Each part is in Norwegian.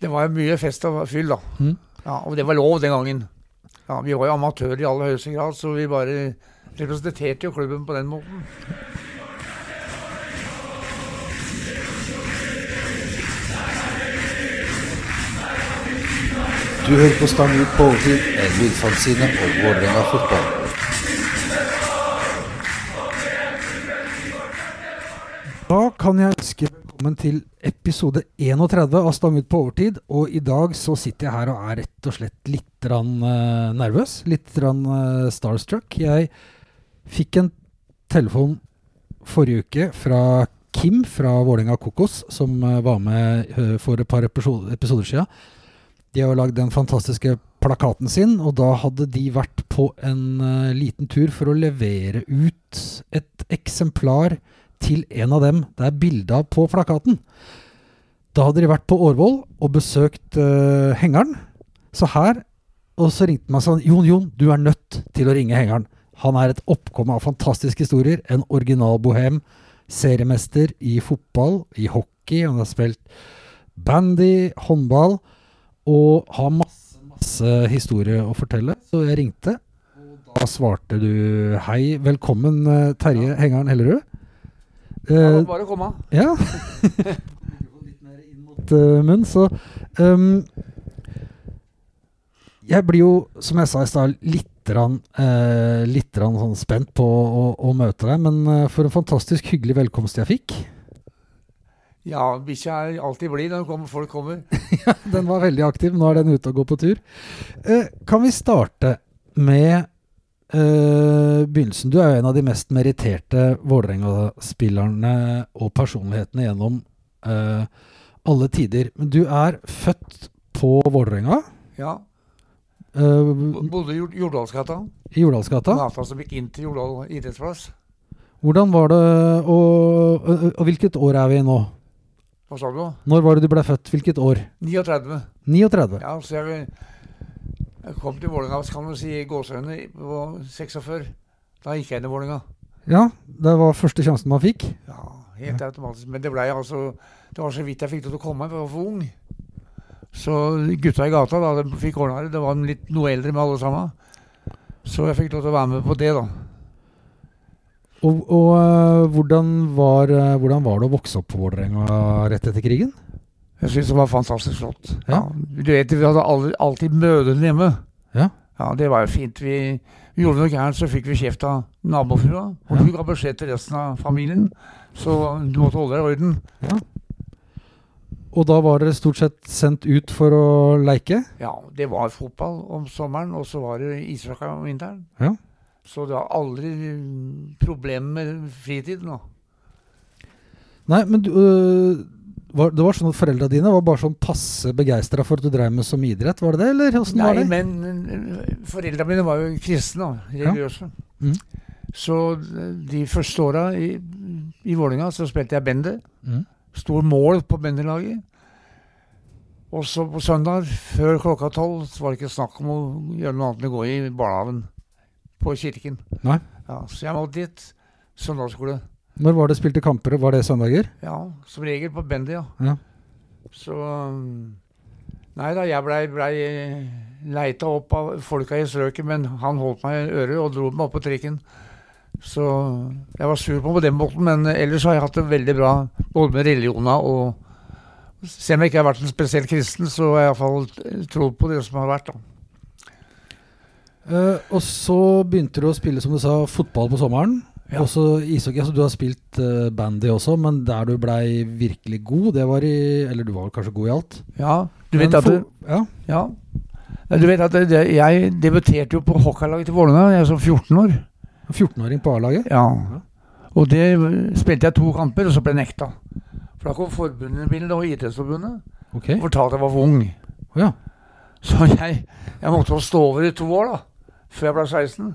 Det var mye fest og fyll, da. Mm. Ja, og det var lov den gangen. Ja, Vi var jo amatører i aller høyeste grad, så vi bare representerte jo klubben på den måten. Du hører på Stang ut på overtid, en lydfanzine om Vålerenga fotball. Da kan jeg ønske velkommen til episode 31 av Stang ut på overtid. Og i dag så sitter jeg her og er rett og slett litt rann, uh, nervøs. Litt rann, uh, starstruck. Jeg fikk en telefon forrige uke fra Kim fra Vålerenga Kokos, som uh, var med eh, for et par episoder, episoder siden. De har lagd den fantastiske plakaten sin, og da hadde de vært på en eh, liten tur for å levere ut et eksemplar til en av dem det er bilde av på plakaten. Da hadde de vært på Årvoll og besøkt uh, hengeren. Så her Og så ringte man sånn Jon, Jon, du er nødt til å ringe hengeren. Han er et oppkomme av fantastiske historier. En original bohem. Seriemester i fotball, i hockey. Han har spilt bandy, håndball. Og har masse, masse historie å fortelle. Så jeg ringte. Og da svarte du hei, velkommen eh, Terje Hengeren Hellerud. Ja, Eh, bare komme. ja. Uh, munn, så um, Jeg blir jo, som jeg sa i stad, litt, rann, eh, litt rann sånn spent på å, å møte deg. Men eh, for en fantastisk hyggelig velkomst jeg fikk. Ja, bikkja er alltid blid når kommer- folk kommer. ja, Den var veldig aktiv. Nå er den ute og går på tur. Eh, kan vi starte med eh, begynnelsen? Du er jo en av de mest meritterte Vålerenga-spillerne og personlighetene gjennom uh, alle tider. Men du er født på Vålerenga. Ja. Uh, Bodde i Jordalsgata. I Jordalsgata. Gata som gikk inn til Jordal idrettsplass. Hvordan var det og, og, og hvilket år er vi i nå? Hva sa du? Når var det du ble født? Hvilket år? 39. 39? Ja, så jeg, jeg kom til Vålerenga, kan du si, i gåseøyne på 46. Da gikk jeg inn i Vålerenga. Ja, det var første sjansen man fikk. Ja, helt automatisk. Men det ble altså Det var så vidt jeg fikk til å komme, jeg var for ung. Så gutta i gata da, de fikk ordna det. Det var litt noe eldre med alle sammen. Så jeg fikk lov til å være med på det, da. Og, og øh, hvordan, var, øh, hvordan var det å vokse opp på Vålerenga rett etter krigen? Jeg syns det var fantastisk flott. Ja. Du vet, Vi hadde aldri, alltid mødrene hjemme. Ja. Ja, Det var jo fint. Vi, vi gjorde noe gærent, så fikk vi kjeft av nabofrua. Og Ja. du ga beskjed til resten av familien. Så du måtte holde deg i orden. Ja. Og da var dere stort sett sendt ut for å leike? Ja, det var fotball om sommeren, og så var det ishockey om vinteren. Ja. Så det var aldri problemer problem med fritiden. nå. Nei, men du, øh, var, det var sånn at foreldra dine var bare sånn passe begeistra for at du drev med som idrett, var det det? Eller åssen var Nei, det? men foreldra mine var jo kristne, da, Ja. Mm. Så uh, de første åra i, i Vålinga så spilte jeg bender. Mm. Stor mål på benderlaget. Og så på søndag, før klokka tolv, så var det ikke snakk om å gjøre noe annet enn å gå i barnehagen på kirken. Nei. Ja, så jeg måtte dit. Søndagsskole. Når var det spilte kamper? Var det søndager? Ja, som regel på bandy, ja. Ja. Så um, Nei da, jeg blei ble leita opp av folka i strøket, men han holdt meg i øret og dro meg opp på trikken. Så jeg var sur på på den måten, men ellers har jeg hatt det veldig bra både med religioner og Selv om jeg ikke har vært en spesiell kristen, så har jeg iallfall trodd på det som har vært. da. Uh, og så begynte du å spille, som du sa, fotball på sommeren. Ja. Også ishockey. Altså, du har spilt uh, bandy også, men der du blei virkelig god, det var i Eller du var kanskje god i alt? Ja, du Men vet at du, Ja. Ja. Du vet at det, jeg debuterte jo på hockeylaget til Vålerenga, jeg var som 14 år. 14-åring på A-laget. Ja. Og det spilte jeg to kamper, og så ble jeg nekta. For da kom forbundet og Idrettsforbundet okay. og fortalte at jeg var for ung. Ja. Så jeg, jeg måtte stå over i to år, da. Før jeg ble 16.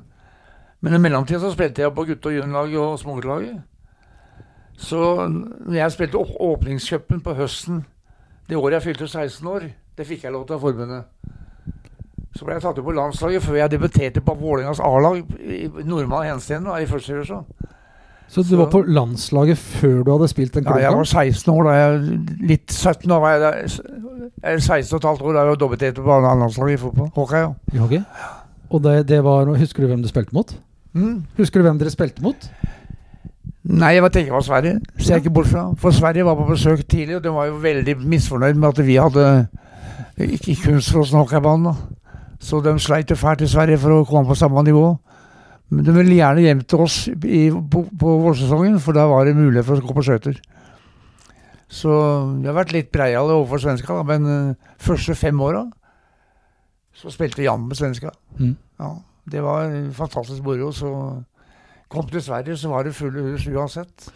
Men i mellomtida så spilte jeg på gutte- og juniorlaget og småguttlaget. Så når jeg spilte åpningscupen på høsten det året jeg fylte 16 år, det fikk jeg lov til av forbundet. Så ble jeg tatt ut på landslaget før jeg debuterte på Vålerengas A-lag i normal henseende i første divisjon. Så du Så- var på landslaget før du hadde spilt en Ja, jeg var 16 år da jeg Litt 17 år var jeg der. Eller 16 og et halvt år da jeg dobbeltdate på landslaget i fotball. Hockey, ja. I hockey? Og det, det var Husker du hvem du spilte mot? Mm. Husker du hvem dere spilte mot? Nei, jeg var tenker på Sverige. Ser jeg ikke bort fra. For Sverige var på besøk tidlig, og de var jo veldig misfornøyd med at vi hadde ikke kunstfrossen hockeybane. da. Så de sleit jo fælt i Sverige for å komme på samme nivå. Men de ville gjerne hjem til oss i, på, på vårsesongen, for da var det mulighet for å gå på skøyter. Så vi har vært litt breiale overfor svenska, da, men uh, første fem åra så spilte vi jammen med svenska. Mm. Ja, det var fantastisk moro. Så kom til Sverige, så var det fulle hus uansett.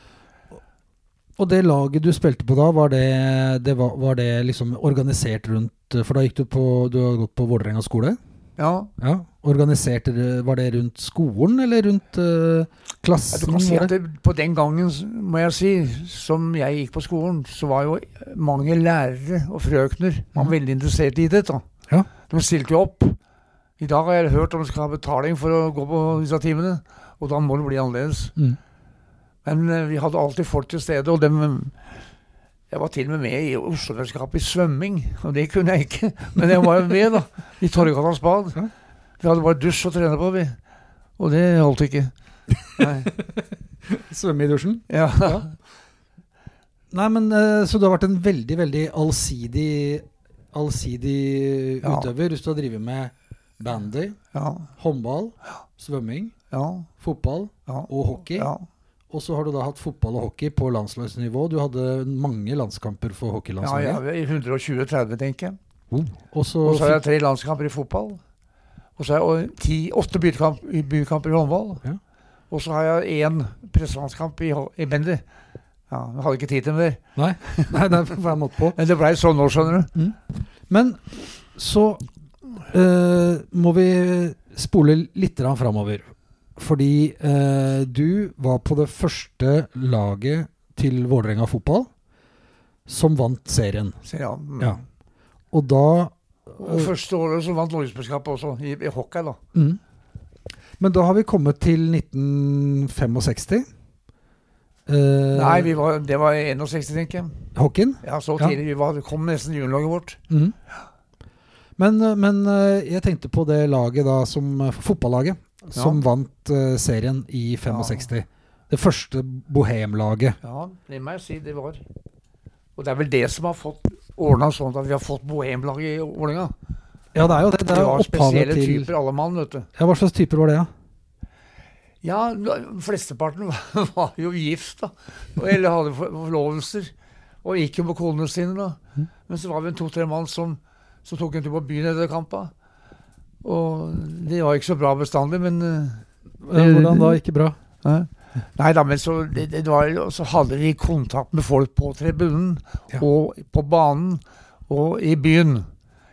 Og det laget du spilte på da, var det, det var, var det liksom organisert rundt For da gikk du på Du har gått på Vålerenga skole? Ja, Ja. Organiserte det- Var det rundt skolen, eller rundt ja, klassen? du kan si at det? På den gangen, må jeg si, som jeg gikk på skolen, så var jo mange lærere og frøkner var Mhm. veldig interessert i det. da. Ja. De stilte jo opp. I dag har jeg hørt om de skal ha betaling for å gå på disse timene, og da må det bli annerledes. Mm. Men eh, vi hadde alltid folk til stede, og dem Jeg var til og med med i Oslo-mesterskapet i svømming, og det kunne jeg ikke. Men jeg var jo med, da. I Torgata bad. Vi hadde bare dusj å trene på, vi. Og det holdt ikke. Svømme i dusjen? Ja. Ja. Nei, men eh, Så du har vært en veldig, veldig allsidig Allsidig Ja. utøver hvis du har drevet med bandy, Ja. håndball, svømming, Ja. fotball Ja. og hockey. ja. Og så har du da hatt fotball og hockey på landslagsnivå. Du hadde mange landskamper for hockeylandslaget. ja, i 120-30, tenker jeg. Så Og så har jeg tre landskamper i fotball. Og så har jeg ti, åtte bykamp, bykamper i håndball. Ja. Og så har jeg én presselandskamp i, i bandy. Ja, jeg hadde ikke tid til mer. Nei, nei det er på. Men det blei sånn nå, skjønner du. Men så eh, må vi spole litt framover. Fordi uh, du var på det første laget til Vålerenga fotball som vant serien. Serien, ja. mm. Ja. Og da Og første året så vant Norgesmesterskapet også, i, i hockey, da. mm. Men da har vi kommet til 1965. Uh, Nei, vi var, det var i 61, tenker jeg. Hockeyen? Ja, så Ja. Vi var, kom nesten juniorlaget vårt. Mhm. Men, eh, men eh, jeg tenkte på det laget da som eh, Fotballaget som vant uh, serien i 65. Det første bohemlaget. Ja, det må jeg si det var. Og det er vel det som har fått ordna sånn at vi har fått bohemlaget i Vålerenga. Ja, det er jo det. Det er var spesielle til typer, alle mann, vet du. Ja, Hva slags typer var det, ja? Ja, flesteparten var, var jo gift, da. Eller hadde forlovelser. Og gikk jo med konene sine, da. Mm. Men så var vi en to-tre mann som, som tok en tur på byen etter kampen. Og det var ikke så bra bestandig, men eh, Eh, Hvordan da? Ikke bra? Nei. Nei da, men så, det, det var, så hadde vi kontakt med folk på tribunen, Ja. og på banen, og i byen.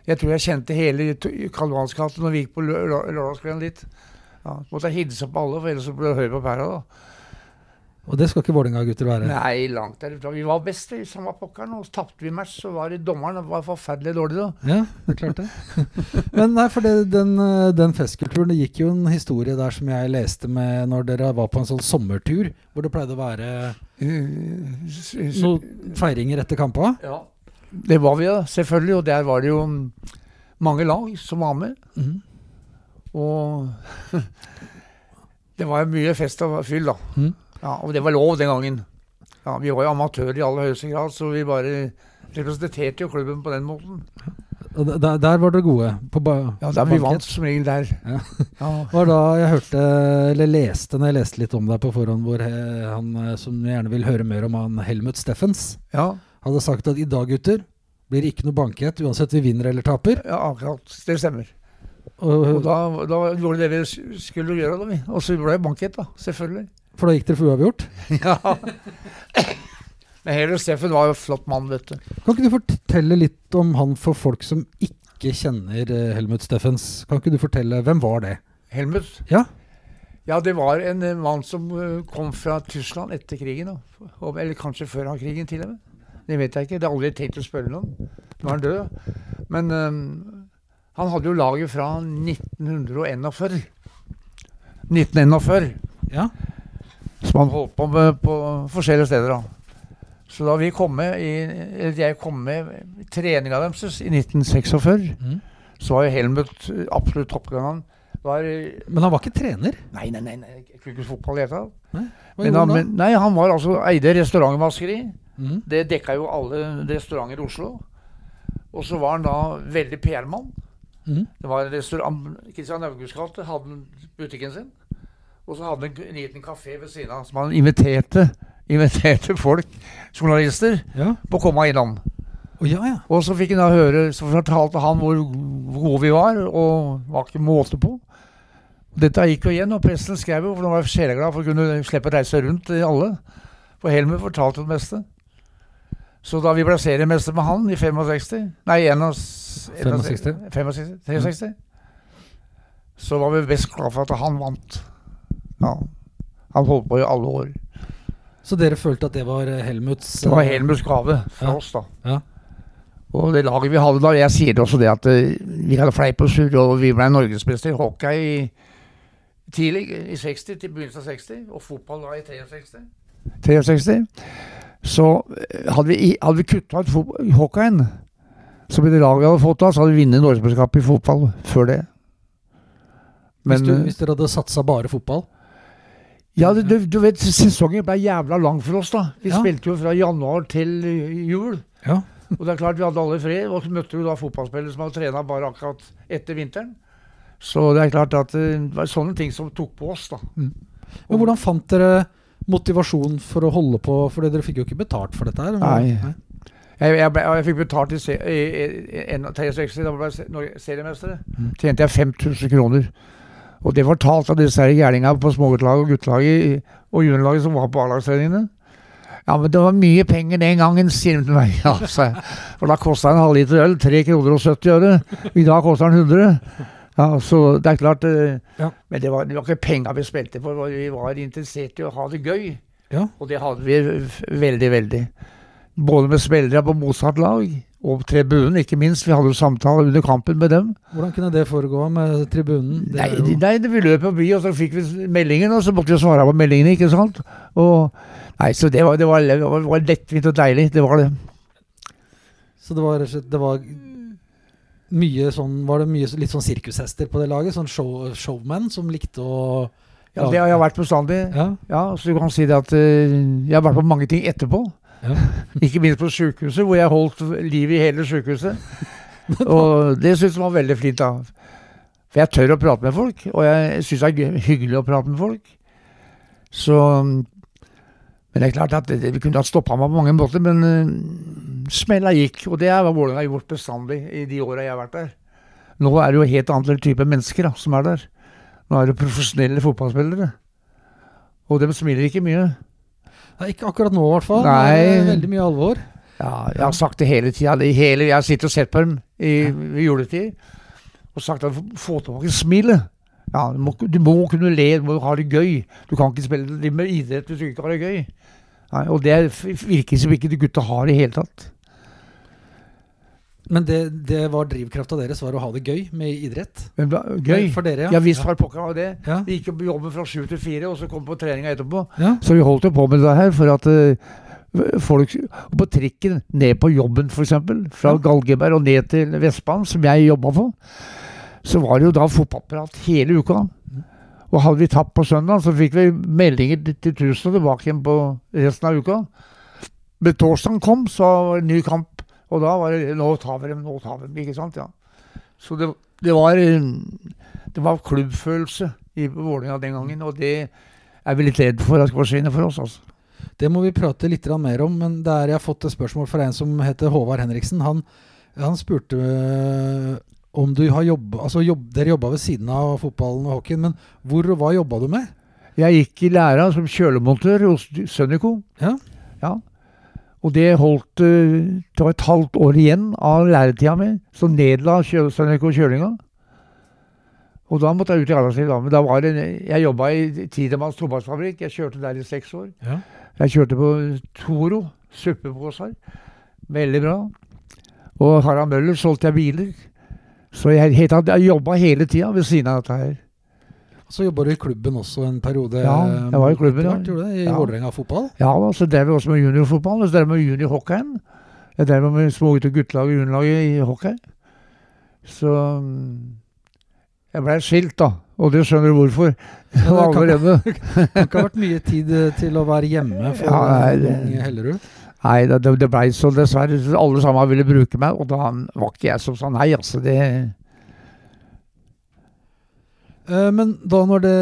Jeg tror jeg kjente hele Karl Johans når vi gikk på lø- lø- lørdagskvelden dit. Ja, måtte jeg hilse på alle, for ellers så ble det høy på pæra. da. Og det skal ikke Vålerenga-gutter være. Nei, langt derifra. Vi var best i samme pokkeren, og så tapte vi match. Så var det dommeren var forferdelig dårlig da. Ja, det er klart det. Men nei, for det, den, eh, den festkulturen Det gikk jo en historie der som jeg leste med når dere var på en sånn sommertur, hvor det pleide å være Eh, noen feiringer etter kampa. Ja. Det var vi, da, selvfølgelig. Og der var det jo mm, mange lag som var med. Mm. Og det var jo mye fest og fyll, da. Mhm. Ja, og det var lov den gangen. Ja, Vi var jo amatører i aller høyeste grad, så vi bare representerte jo klubben på den måten. Og der, der var dere gode. På ba Ja, der Vi vant som regel der. Ja. Ja. var da jeg hørte, eller leste når jeg leste litt om deg på forhånd, hvor eh, han eh, som gjerne vil høre mer om han Helmut Steffens, Ja, hadde sagt at i dag, gutter, blir det ikke noe bankett uansett vi vinner eller taper. ja, akkurat. Det stemmer. Og, Og da, da gjorde det vi skulle gjøre, da. Og så ble det bankett, da. Selvfølgelig. For da gikk dere for uavgjort. Ja. Men Heller Steffen var jo en flott mann, vet du. Kan ikke du fortelle litt om han for folk som ikke kjenner eh, Helmut Steffens? Kan ikke du fortelle, hvem var det? Helmut. Ja. Ja, det var en eh, mann som eh, kom fra Tyskland etter krigen. Eller kanskje før han krigen, til og med. Det vet jeg ikke. Det har aldri tenkt å spørre noen. Nå er han død. Men um, han hadde jo laget fra 1941. 1941. Ja. Som han holdt på med på forskjellige steder. da. Så da vi kom med i, eller jeg kom med i treninga deres i 1946, Mm. så var jo Helmut absolutt toppgangen. Var, Men han var ikke trener? nei, nei, nei, nei, jeg fotball i det hele tatt. Men han, men, nei, han var altså eide restaurantvaskeri. Mm. Det dekka jo alle restauranter i Oslo. Og så var han da veldig PR-mann. Mm. Det var en restaurant Kristian Augusts gate hadde butikken sin. Og så hadde han en liten kafé ved siden av som han inviterte, inviterte folk, journalister, Ja. på å komme innom. Oh, ja, ja. Og så fikk han da høre, så fortalte han hvor, hvor gode vi var, og var ikke måte på. Dette gikk jo igjen, og presten skrev jo, for han var sjeleglad for å kunne slippe å reise rundt i alle. For Helmer fortalte det meste. Så da vi ble seriemester med han i 65 Nei, 61, 65. 65 63 så var vi best glad for at han vant. Ja. Han holdt på i alle år. Så dere følte at det var eh, Helmuts Det var eh, Helmuts gave fra Ja. oss, da. Ja. Og det laget vi hadde da Jeg sier det også det at eh, vi hadde fleip og surr, og vi ble norgesmester i hockey i, tidlig, i 60 til begynnelsen av 60, og fotball da i 63. 63. Så hadde vi, hadde vi kutta ut hockeyen, så ble det laget vi hadde fått da, så hadde vi vunnet norgesmesterskapet i fotball før det. hvis, du, hvis dere hadde satsa bare fotball? Ja, du, du, vet, sesongen ble jævla lang for oss, da. Vi Ja. spilte jo fra januar til jul. Ja. Og det er klart vi hadde alle fred, og så møtte vi da fotballspillere som hadde trena bare akkurat etter vinteren. Så det er klart at eh, det var sånne ting som tok på oss, da. Men hvordan fant dere motivasjon for å holde på? For dere fikk jo ikke betalt for dette her. Nei. Jeg, jeg, ble, jeg fikk betalt i, se- i, i, i 63, da ble jeg se- seriemestere. Mm. Tjente jeg 5000 kroner. Og det var talt av disse gærningene på småguttlaget og guttelaget og juniorlaget som var på A-lagstreningene. Ja, men det var mye penger den gangen, sier de til meg. Jeg. For da kosta en halvliter øl 3 kroner og 70 øre. I dag koster den 100. Ja, så det er klart eh, Ja. Men det var, det var ikke penga vi spilte for, vi var interessert i å ha det gøy. Ja. Og det hadde vi veldig, veldig. Både med spillere på motsatt lag og tribunen, ikke minst. Vi hadde jo samtale under kampen med dem. Hvordan kunne det foregå med tribunen? Det Nei, jo- nei vi løp forbi, og så fikk vi meldingen, og så måtte vi svare på meldingene, ikke sant. Og, nei, så det var, det var, det var, det var lettvint og deilig. Det var det. Så det var, rett og slett- det var mye sånn Var det mye litt sånn sirkushester på det laget? Sånn show, showman som likte å Ja, det har jeg vært bestandig. Ja. Ja, så du kan si det at uh, jeg har vært på mange ting etterpå. Ja. Ikke minst på sykehuset, hvor jeg holdt liv i hele sykehuset. og det syns jeg var veldig flint. da. For jeg tør å prate med folk, og jeg syns det er hyggelig å prate med folk. Så Men det er klart at vi kunne ha stoppa meg på mange måter, men uh, smella gikk. Og det er hva Vålerenga har gjort bestandig i de åra jeg har vært der. Nå er det jo helt andre type mennesker da, som er der. Nå er det profesjonelle fotballspillere. Og de smiler ikke mye. Ikke akkurat nå, i hvert fall. Nei. Veldig mye alvor. Ja, jeg har sagt det hele tida. Jeg har sittet og sett på dem i, i juletid og sagt at få tilbake smilet. Ja, du, må, du må kunne le, du må ha det gøy. Du kan ikke spille med idrett hvis du ikke har det gøy. Nei, og det virker som ikke de gutta har i det hele tatt. Men det, det var drivkrafta deres, var å ha det gøy med idrett? Men hva- gøy? For dere, ja. Ja visst var pokker det. Ja. Vi gikk jo på jobben fra sju til fire, og så kom vi på treninga etterpå. Ja. Så vi holdt jo på med det her for at uh, folk På trikken ned på jobben, f.eks., fra Ja. Galgeberg og ned til Vestbanen, som jeg jobba på, så var det jo da fotballprat hele uka. Og hadde vi tapt på søndag, så fikk vi meldinger til- til tusen og tilbake igjen på resten av uka. Men torsdagen kom, så var det ny kamp. Og da var det 'nå tar vi dem, nå tar vi dem'. Ikke sant? ja. Så det, det var eh, det var klubbfølelse i Vålerenga den gangen, og det er vi litt redd for at skal forsvinne for oss. altså. Det må vi prate litt mer om, men der jeg har fått et spørsmål fra en som heter Håvard Henriksen. Han, han spurte øh, om du har jobba Altså, jobb, dere jobba ved siden av fotballen og hockeyen, men hvor og hva jobba du med? Jeg gikk i læra som kjølemontør hos Sønnico. Ja. Ja. Og det holdt eh, Det var et halvt år igjen av læretida mi, så nedla Sønnico kjølinga. Og da måtte jeg ut i arbeidslivet. Men da var det, jeg jobba i Tidemanns tobakksfabrikk. Jeg kjørte der i seks år. Ja. Jeg kjørte på Toro, suppeposer. Veldig bra. Og Harald Møller solgte jeg biler. Så jeg, jeg jobba hele tida ved siden av dette her. Så jobba du i klubben også en periode? Ja, jeg var i klubben, Hvert, ja. I Ja. Vålerenga fotball? Ja da, så drev vi også med juniorfotball, og så drev vi med juniorhockeyen. Jeg drev med små gutter- og guttelaget og juniorlaget i hockey. Så mm, jeg blei skilt, da. Og det skjønner du hvorfor. det kan- Allerede. Det har ikke vært mye tid eh, til å være hjemme for Ja, nei, det- ung Hellerud? Nei, det, det- det blei så dessverre. Alle sammen ville bruke meg, og da var ikke jeg som sa nei, altså. Det Eh, men da når det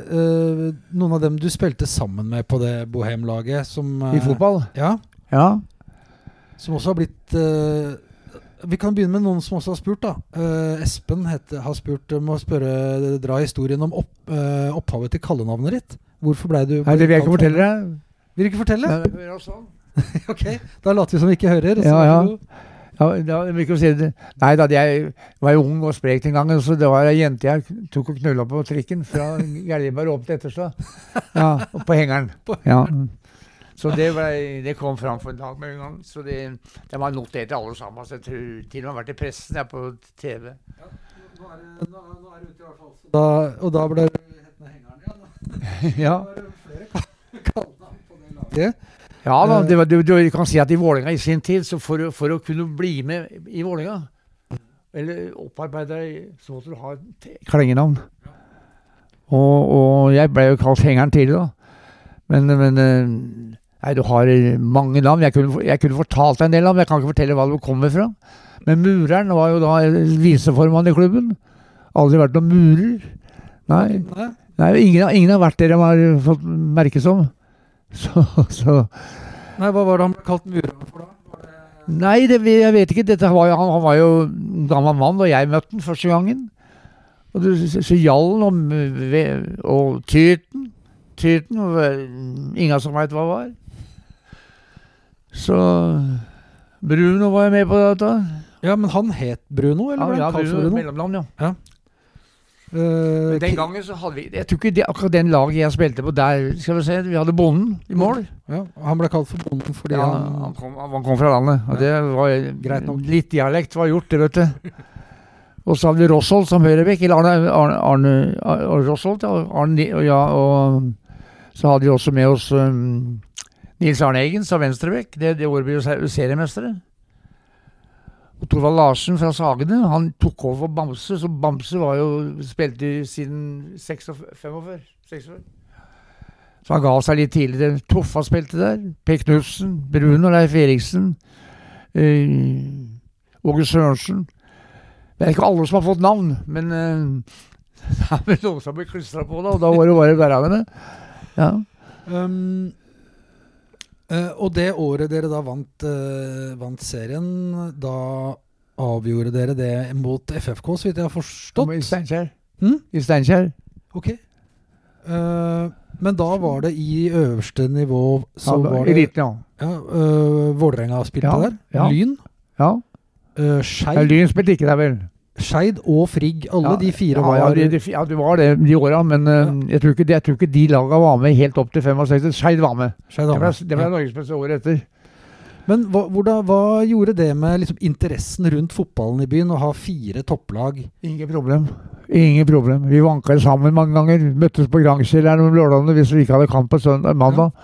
eh, Noen av dem du spilte sammen med på det Bohem-laget som eh, I fotball. Ja, Ja. som også har blitt eh, Vi kan begynne med noen som også har spurt, da. Eh, Espen heter, har spurt Må spørre dra historien om opp, eh, opphavet til kallenavnet ditt. Hvorfor blei du Nei, det vil jeg ikke fortelle deg. Vil du ikke fortelle? Nei, det sånn. ok, da later vi som vi ikke hører. så Ja, ja. Ja, da, jeg si det. Nei da, jeg var jo ung og sprek den gangen, så det var ei jente jeg tok og knulla på trikken fra Gjerdeberg opp til Etterstad. Ja, og på hengeren. Ja. Så det, ble, det kom fram for en dag med en gang. Så det, det var notert alle sammen. Så jeg tror til og med vært i pressen, jeg, på TV. Nå er det, nå, nå er det ute i hvert fall. Da, og da ble det hetende hengeren igjen. da. Ja, Da er det flere kallenavn på det laget. Ja da, det du, du kan si at i Vålerenga i sin tid, så for, for å kunne bli med i Vålerenga, eller opparbeide deg, så måtte du ha et klengenavn. Og, og jeg ble jo kalt Hengeren tidlig, da. Men, men eh, Nei, du har eh, mange navn. Jeg kunne, jeg kunne fortalt deg en del av dem, jeg kan ikke fortelle hva du kommer fra. Men Mureren var jo da viseformann i klubben. Aldri vært noen murer. Nei, Nei. ingen, ingen har vært der de har fått merke som. Så, så Nei, hva var det han ble kalt mureren for da? Var det Nei, det, jeg vet ikke. Var jo, han, han var jo gammel mann da jeg møtte han første gangen. Og det, så, Jallen og, og Tyrten Tyrten og Ingen som veit hva var. Så Bruno var jo med på dette. Ja, men han het Bruno, eller Ja, ble ja, han kalt for Bruno, Mellomland, ja. ja. Eh, Men den gangen så hadde vi Jeg tror ikke det, akkurat den laget jeg spilte på der Skal vi se, vi hadde Bonden i mål. ja, han ble kalt for Bonden fordi Ja, han han, kom, han kom fra landet, og det var Greit nok. litt dialekt var gjort, det, vet du. Og så hadde vi Roshold som høyrebekk, eller Arne, Arne, Arne, Arne Rossold, ja, Arne, ja, og så hadde vi også med oss um, Nils Arne Eggen som venstrebekk, det, det året ble vi jo seriemestere. Og Torvald Larsen fra Sagene, han tok over for Bamse, så Bamse var jo spilte siden 46 45. 46. Så han ga seg litt tidligere. Toffa spilte der. Per Knutsen, og Leif Eriksen, eh, Åge Sørensen. Det er ikke alle som har fått navn, men eh, det er vel noen som blir klistra på det, og da var det bare å være med det. Ja. Um, eh, og det året dere da vant, uh, vant serien, da avgjorde dere det mot FFK, så vidt jeg har forstått. I Steinkjer. Hmm? I Steinkjer. Ok. Uh, men da var det i øverste nivå så Ja, var det Eliten, ja. ja, uh, Vålerenga spilte Ja, der. ja. Lyn. ja. Uh, ja Lyn spilte ikke der, vel. Skeid og Frigg. Alle ja, de fire ja, var ja, de, de, ja, det var det de åra, men eh, jeg, tror ikke, jeg tror ikke de laga var med helt opp til 65. Skeid var med. Skeid Det ble, det ble Ja. norgesmester året etter. Men hva, hvordan, hva gjorde det med liksom, interessen rundt fotballen i byen, å ha fire topplag? Ingen problem. Ingen problem. Vi vanka sammen mange ganger. Møttes på Grangkjelleren om lørdagene hvis vi ikke hadde kamp på søndag, mandag.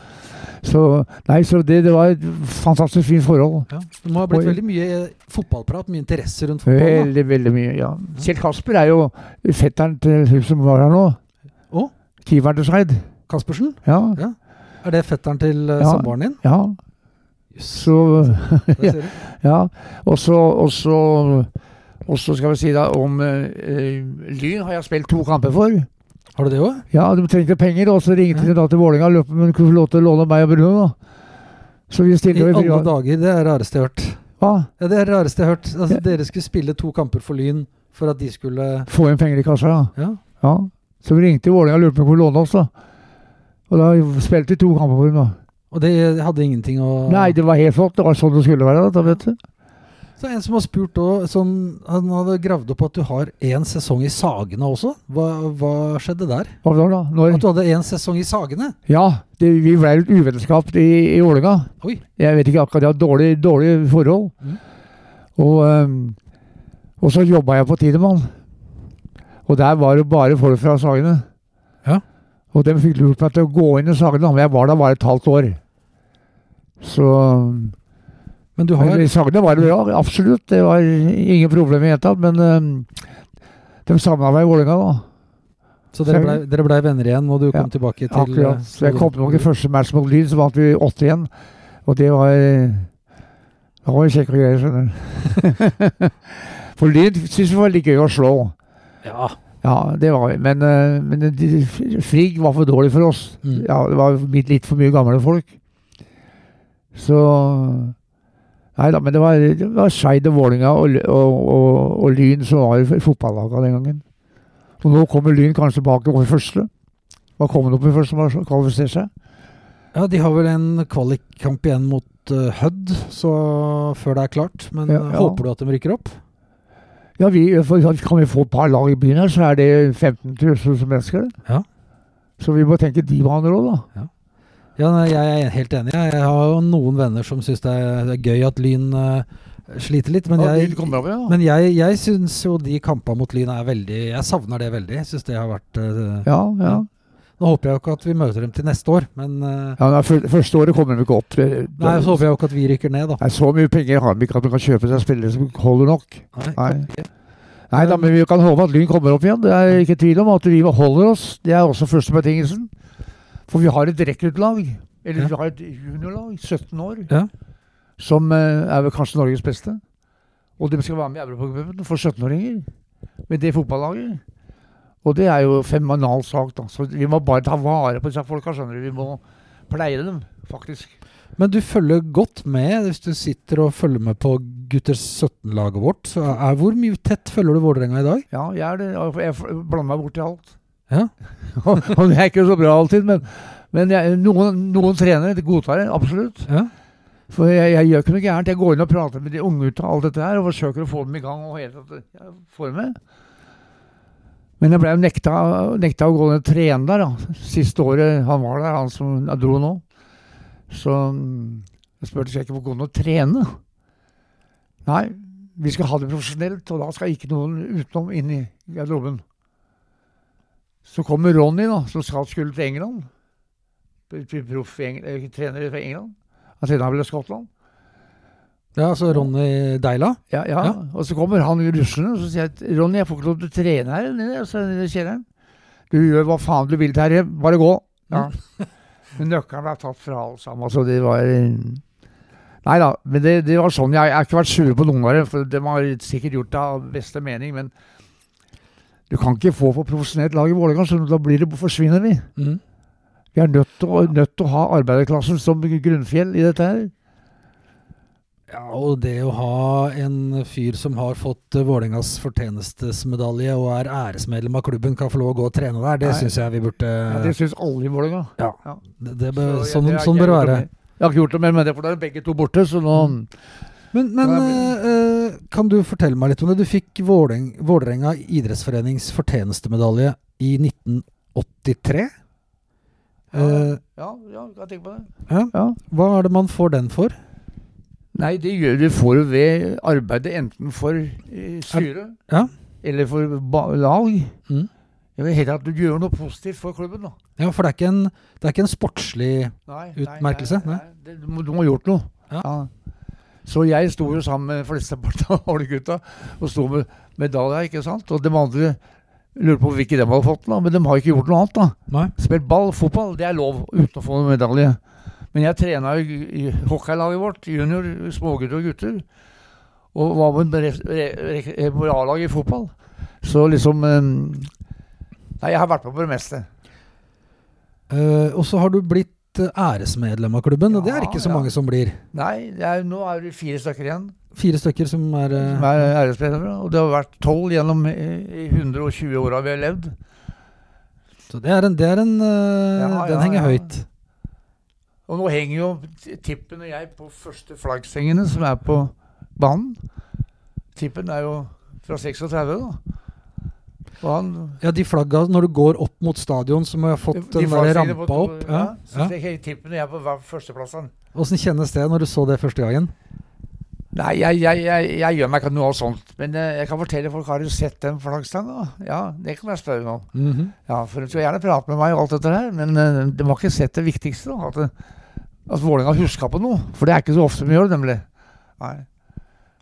Så, nei, så det, det var et fantastisk fint forhold. Ja. Det må ha blitt veldig mye fotballprat, mye interesse rundt fotball Veldig, veldig mye. ja. Kjell Kasper er jo fetteren til hun som var her nå. Til Skeid. Kaspersen, Ja. er det fetteren til uh, Ja. samboeren din? ja. Så Ja. Ja. Og så og så- og så skal vi si da om eh, eh, Lyn har jeg spilt to kamper for. Har du det òg? Ja, de trengte penger, og så ringte de da til Vålerenga og lurte på om de kunne få lov til å låne meg og Bruno. da. Så vi I stilte alle dager. Det er det rareste jeg har hørt. Hva? Ja, det er det rareste jeg har hørt. Altså. Dere skulle spille to kamper for Lyn for at de skulle Få inn penger i kassa, ja. Ja. ja. Så vi ringte Vålerenga og lurte på om de kunne låne oss. da. Og da spilte vi to kamper for dem. da. Og det hadde ingenting å Nei, det var helt flott. Det var sånn det skulle være. da, vet du. Så en som har spurt òg sånn, Han hadde gravd opp at du har én sesong i Sagene også. Hva, hva skjedde der? Hva var det da? Når? At du hadde én sesong i Sagene? Ja, det, vi ble litt uvennskap i, i Ålinga. Oi. Jeg vet ikke akkurat, det var dårlig, dårlig forhold. Mm. Og, um, og så jobba jeg på Tidemann. Og der var det bare folk fra Sagene. Ja. Og de fikk lurt meg til å gå inn i Sagene. Men jeg var der bare et halvt år. Så Men du har men Sagene var det bra, absolutt. Det var ingen problem i det hele tatt. Men eh, de savna meg i Vålerenga da. Så dere blei ble venner igjen, og du kom Ja, tilbake til Akkurat. eh, Så jeg kom nok i første match mot Lyn, så vant vi 8 igjen. Og det var Det var kjekke greier, skjønner du. For Lyn syns vi var like gøy å slå. Ja. Ja, det var vi. Men, eh, men Frigg var for dårlig for oss. Mm. Ja, det var litt for mye gamle folk. Så Nei da, men det var, det var Skeid og Vålerenga og, og, og, og Lyn som var fotballagene den gangen. Og nå kommer Lyn kanskje tilbake på første. Hva kom de opp i første som har kvalifisert seg? ja, de har vel en kvalikkamp igjen mot uh, Hødd så før det er klart. Men Ja, eh, ja. håper du at de rykker opp? Ja, vi, for, Kan vi få et par lag i byen her, så er det 15 000 mennesker. Ja. Så vi må tenke de vaner òg, da. Ja, nei, jeg er helt enig. Jeg har jo noen venner som syns det, er- gøy at Lyn eh, sliter litt. Men Ja, jeg, over, ja. men jeg, jeg syns jo de kampene mot Lyn er veldig Jeg savner det veldig. Jeg syns det har vært eh, ja, ja. Nå håper jeg jo ikke at vi møter dem til neste år, men eh, ja nei, første året kommer de ikke opp. Nei, så håper jeg jo ikke at vi rykker ned, da. Nei, Så mye penger har de ikke at de kan kjøpe seg spillere som holder nok. Nei. Nei. Nei da, men vi kan håpe at Lyn kommer opp igjen. Det er ikke tvil om at vi holder oss. Det er også første betingelsen. For vi har et rekruttlag, eller Ja. vi har et juniorlag, 17 år, Ja. som eh, er vel kanskje Norges beste. Og de skal være med i Europacupen for 17-åringer. Med det fotballaget. Og det er jo fenomenal sak, da. Så vi må bare ta vare på disse folka, skjønner du. Vi må pleie dem, faktisk. Men du følger godt med hvis du sitter og følger med på gutter 17-laget vårt. Så er, hvor mye tett følger du Vålerenga i dag? Ja, jeg, er det. jeg blander meg borti alt. Ja. og det er ikke så bra alltid, men, men jeg, noen, noen trenere de godtar det, absolutt. Ja. For jeg, jeg gjør ikke noe gærent. Jeg går inn og prater med de unge ut av alt dette her, og forsøker å få dem i gang. og hele tatt, jeg får med. Men jeg ble jo nekta, nekta å gå ned og trene der. da. Siste året han var der, han som dro nå. Så jeg spurte om jeg ikke får gå ned og trene. Nei, vi skal ha det profesjonelt, og da skal ikke noen utenom inn i garderoben. Så kommer Ronny, da, som skal skulle til England. Proff eh, trener fra England. Han trener vel i Skottland. ja, altså Ronny Deila? Ja, ja. Ja. Og så kommer han ruslende og så sier at Ronny, jeg får ikke lov til å trene her nede i kjelleren. Du gjør hva faen du vil, Terje. Bare gå. Ja. Men nøkkelen er tatt fra alle sammen. Altså, det var Nei da. Men det, det var sånn. Jeg, jeg har ikke vært sur på noen av dem, for de har sikkert gjort det av beste mening. Men du kan ikke få for profesjonelt lag i Vålerenga, så da blir det, forsvinner vi. Mm. Vi er nødt til, å, nødt til å ha arbeiderklassen som grunnfjell i dette her. Ja, og det å ha en fyr som har fått uh, Vålerengas fortjenestesmedalje og er æresmedlem av klubben, kan få lov å gå og trene der, det syns jeg vi burde Ja, det syns alle i Vålerenga. det, det bør, Så sånn, det har sånn bør det være. Jeg har ikke gjort det mer med det, for da er begge to borte. Så nå Men, men Ja, eh, eh, kan du fortelle meg litt om det? Du fikk Vålerenga idrettsforenings fortjenestemedalje i 1983. Eh, Ja, ja, jeg tenker på det. ja. Ja. Hva er det man får den for? Nei, det gjør du får du ved arbeidet enten for eh, styret Ja. eller for ba lag. Mm. Jeg vil heller at du gjør noe positivt for klubben. da. Ja, for det er ikke en, det er ikke en sportslig Nei, Utmerkelse, Nei, nei, det, du, må, du må ha gjort noe. Ja. Så jeg sto jo sammen med flesteparten av alle gutta og sto med medaljer, ikke sant. Og de andre lurer på hvilke de hadde fått, da. men de har ikke gjort noe annet. da. Nei. Spilt ball, fotball, det er lov uten å få medalje. Men jeg trena jo i i hockeylaget vårt, junior, smågutter og gutter. Og var på A-laget i fotball. Så liksom eh, Nei, jeg har vært med på det meste. Uh, og så har du blitt eh, æresmedlem av klubben, og det er ikke så ja. mange som blir. Nei, det er, nå er det fire stykker igjen Fire stykker som er eh, som er æresmedlemmer. Og det har vært tolv gjennom i 120 åra vi har levd. Så det er en, det er en eh, Ja, Den ja, henger ja. høyt. Og nå henger jo Tippen og jeg på første flaggstengene som er på banen. Tippen er jo fra 36, da. Han Ja, de flagga Når du går opp mot stadion, så må jeg ha fått de den der rampa på- opp. Ja, Ja, så henger Tippen og jeg på hver førsteplass. Åssen kjennes det når du så det første gangen? Nei, jeg, jeg, jeg, jeg gjør meg ikke noe av sånt. Men eh, jeg kan fortelle folk har jo sett den flaggstanga. Ja, det kan jeg spørre om. Mhm. Ja, for De skal gjerne prate med meg og alt dette her, men uh, de har ikke sett det viktigste. Da, at, det- at Vålerenga huska på noe. For det er ikke så ofte de gjør det, nemlig. Nei.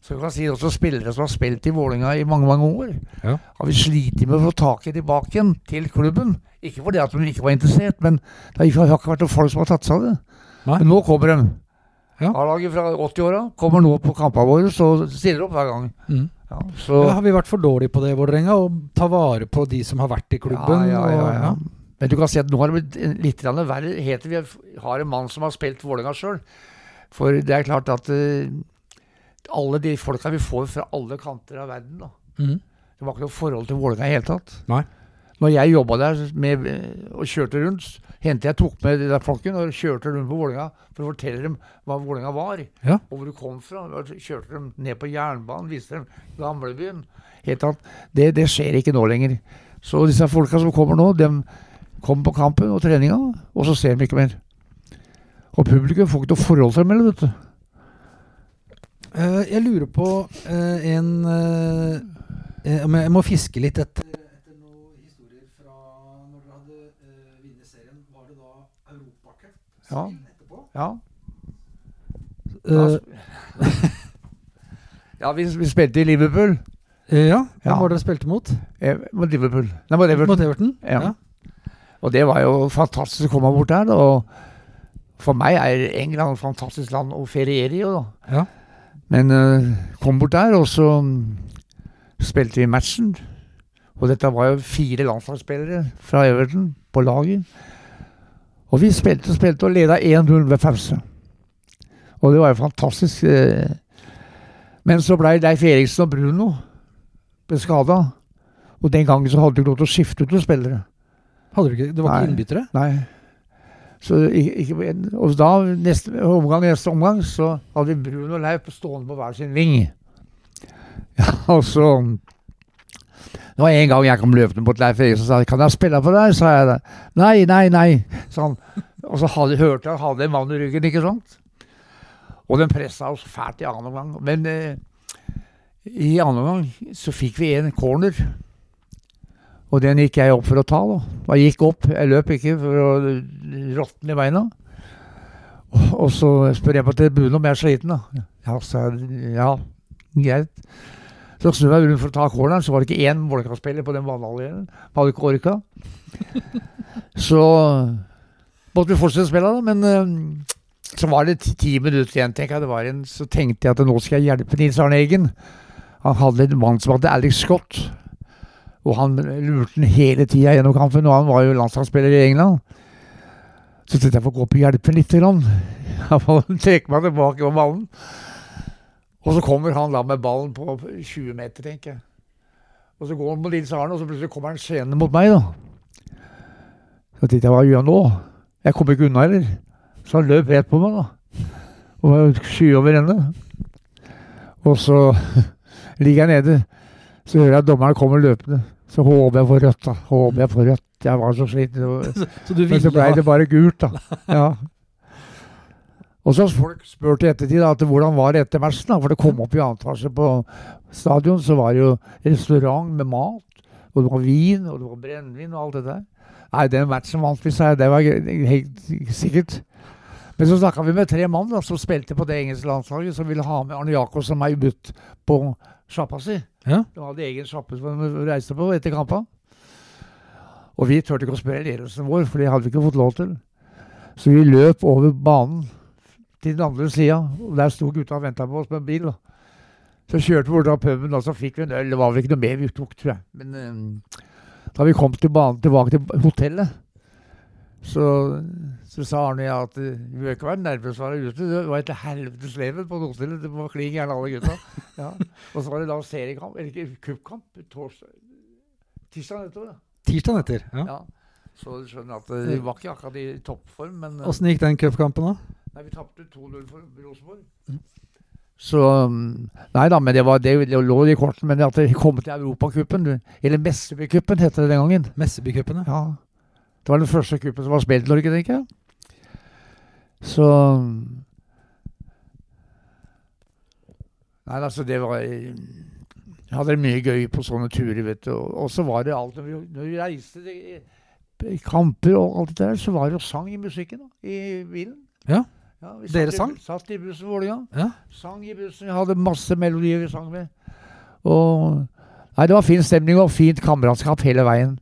Så du kan si også spillere som har spilt i Vålerenga i mange mange år, Ja. har vi slitt med å få taket tilbake igjen til klubben. Ikke fordi at de ikke var interessert, men det har ikke- vært noen folk som har tatt seg av det. Nei. Men nå kommer de. Ja. A-laget fra 80-åra kommer nå på kampene våre og stiller opp hver gang. Mm. Ja, så har vi vært for dårlige på det, Vålerenga? Å ta vare på de som har vært i klubben? Ja, ja, ja, og-. Men du kan si at nå har det blitt litt verre. Heter vi har en mann som har spilt Vålerenga sjøl. For det er klart at eh, alle de folka vi får fra alle kanter av verden, da. Mm. Det var ikke noe forhold til Vålerenga i det hele tatt. Nei. Når jeg jobba der med, eh, og kjørte rundt, hendte jeg tok med de der folkene og kjørte rundt på Vålerenga for å fortelle dem hva Vålerenga var, Ja. og hvor du kom fra. Kjørte dem ned på jernbanen, viste dem gamlebyen. Helt annet. Det, det skjer ikke nå lenger. Så disse folka som kommer nå, de kommer på kampen og treninga, og så ser de ikke mer. Og publikum får ikke noe forhold til dem heller, vet du. Eh, jeg lurer på uh, en uh, Jeg må fiske litt etter, etter noen historier fra når dere hadde uh, vunnet serien. Var det da Europacup? Ja. etterpå? Ja. Ja, vi, vi spilte i Liverpool. ja. Hvem Ja. var dere spilte mot? Eh, mot Liverpool. Nei, mot Everton. Mot Everton? Ja. Og det var jo fantastisk å komme bort der. Og for meg er England et fantastisk land å feriere i. jo da. Ja. Men uh, kom bort der, og så spilte vi matchen. Og dette var jo fire landslagsspillere fra Everton på laget. Og vi spilte og spilte og leda 1-0 ved pause. Og det var jo fantastisk. eh. Men så blei Leif Eriksen og Bruno ble skada. Og den gangen så hadde du ikke lov til å skifte ut noen spillere. Hadde du ikke, det var ikke innbyttere? Nei. Så ikke, og da, neste omgang, neste omgang, så hadde vi Brun og Leif stående på hver sin ving. Ja, og så Det var en gang jeg kom løpende mot Leif Eriksen og sa 'Kan jeg spille for deg?' sa jeg det. 'Nei, nei, nei', sa han. Og så hadde, hørte jeg hadde en mann i ryggen, ikke sant? Og den pressa oss fælt i annen omgang. Men eh, i annen omgang så fikk vi en corner. Og den gikk jeg opp for å ta, da. Jeg gikk opp, jeg løp ikke for å råtne i beina. Og, så spør jeg på tribunen om jeg er sliten, da. Ja, sa jeg. Ja, greit. Så snur jeg rundt for å ta corneren, så var det ikke én Vålerenga-spiller på den banehalvdelen. Hadde ikke orka. Så måtte vi fortsette å spille, da. Men eh, så var det ti, minutter igjen, tenker jeg. En, så tenkte jeg at nå skal jeg hjelpe Nils Arne Eggen. Han hadde en mann som hadde Alex Scott. Og han lurte den hele tida gjennom kampen, og han var jo landslagsspiller i England. Så tenkte jeg får gå opp og hjelpe ham lite grann. Trekke meg tilbake på ballen. Og så kommer han da med ballen på 20 meter, tenker jeg. Og så går han mot Nils Arne, og så plutselig kommer han skjenende mot meg, da. Så tenkte jeg, hva gjør han nå? Jeg kommer ikke unna heller. Så han løp rett på meg, da. Og var skyhover ende. Og så ligger jeg nede. Så hører jeg at dommeren kommer løpende. Så håper jeg får rødt, da. Håper jeg får rødt. Jeg var så sliten. Så du Men så blei det bare gult, da. Ja. Og så har folk spurt i ettertid da, at hvordan var det etter matchen. da, For det kom opp i annen etasje på stadion, så var det jo restaurant med mat. Og det var vin, og det var brennevin og alt det der. Nei, den matchen vant vi, sa jeg. Det var helt sikkert. Men så snakka vi med tre mann da, som spilte på det engelske landslaget, som ville ha med Arne Jacobs og meg ut på sjappa si. Ja. De hadde egen sjappe som de reiste på etter kampene. Og vi turte ikke å spørre ledelsen vår, for det hadde vi ikke fått lov til. Så vi løp over banen til den andre sida, og der sto gutta og venta på oss med en bil. Så kjørte vi bort av puben, og så fikk vi en øl. Det var vel ikke noe mer vi tok, tror jeg. Men um, da vi kom til banen tilbake til hotellet, så, så sa Arne ja, at du vi bør ikke være nervøs for å være ute. Det var et helvetes leven på hotellet. Det var klin gærne alle gutta. Ja. Og så var det da seriekamp, eller ikke cupkamp, torsdag Tirsdag etter. Tirsdag etter. Ja. Ja. Så du skjønner at eh, vi var ikke akkurat i toppform, men eh, Åssen gikk den cupkampen, da? Nei, vi tapte 2-0 for Rosenborg. Mm. Så um, Nei da, men det, var, det, det lå i korten. Men at det kom til Europacupen, eller Messebycupen heter det den gangen. Messebycupen, ja. Ja. Det var den første cupen som var spilt i Norge, tenker jeg. Så Nei, altså, det var Jeg hadde mye gøy på sånne turer, vet du. Og så var det alt Når vi, når vi reiste i kamper og alt det der, så var det jo sang i musikken da, i bilen. Ja. vi Dere satt i- sang? Satt i bussen Vålerenga. Ja. Sang i bussen. Vi hadde masse melodier vi sang med. Og Nei, det var fin stemning og fint kameratskap hele veien.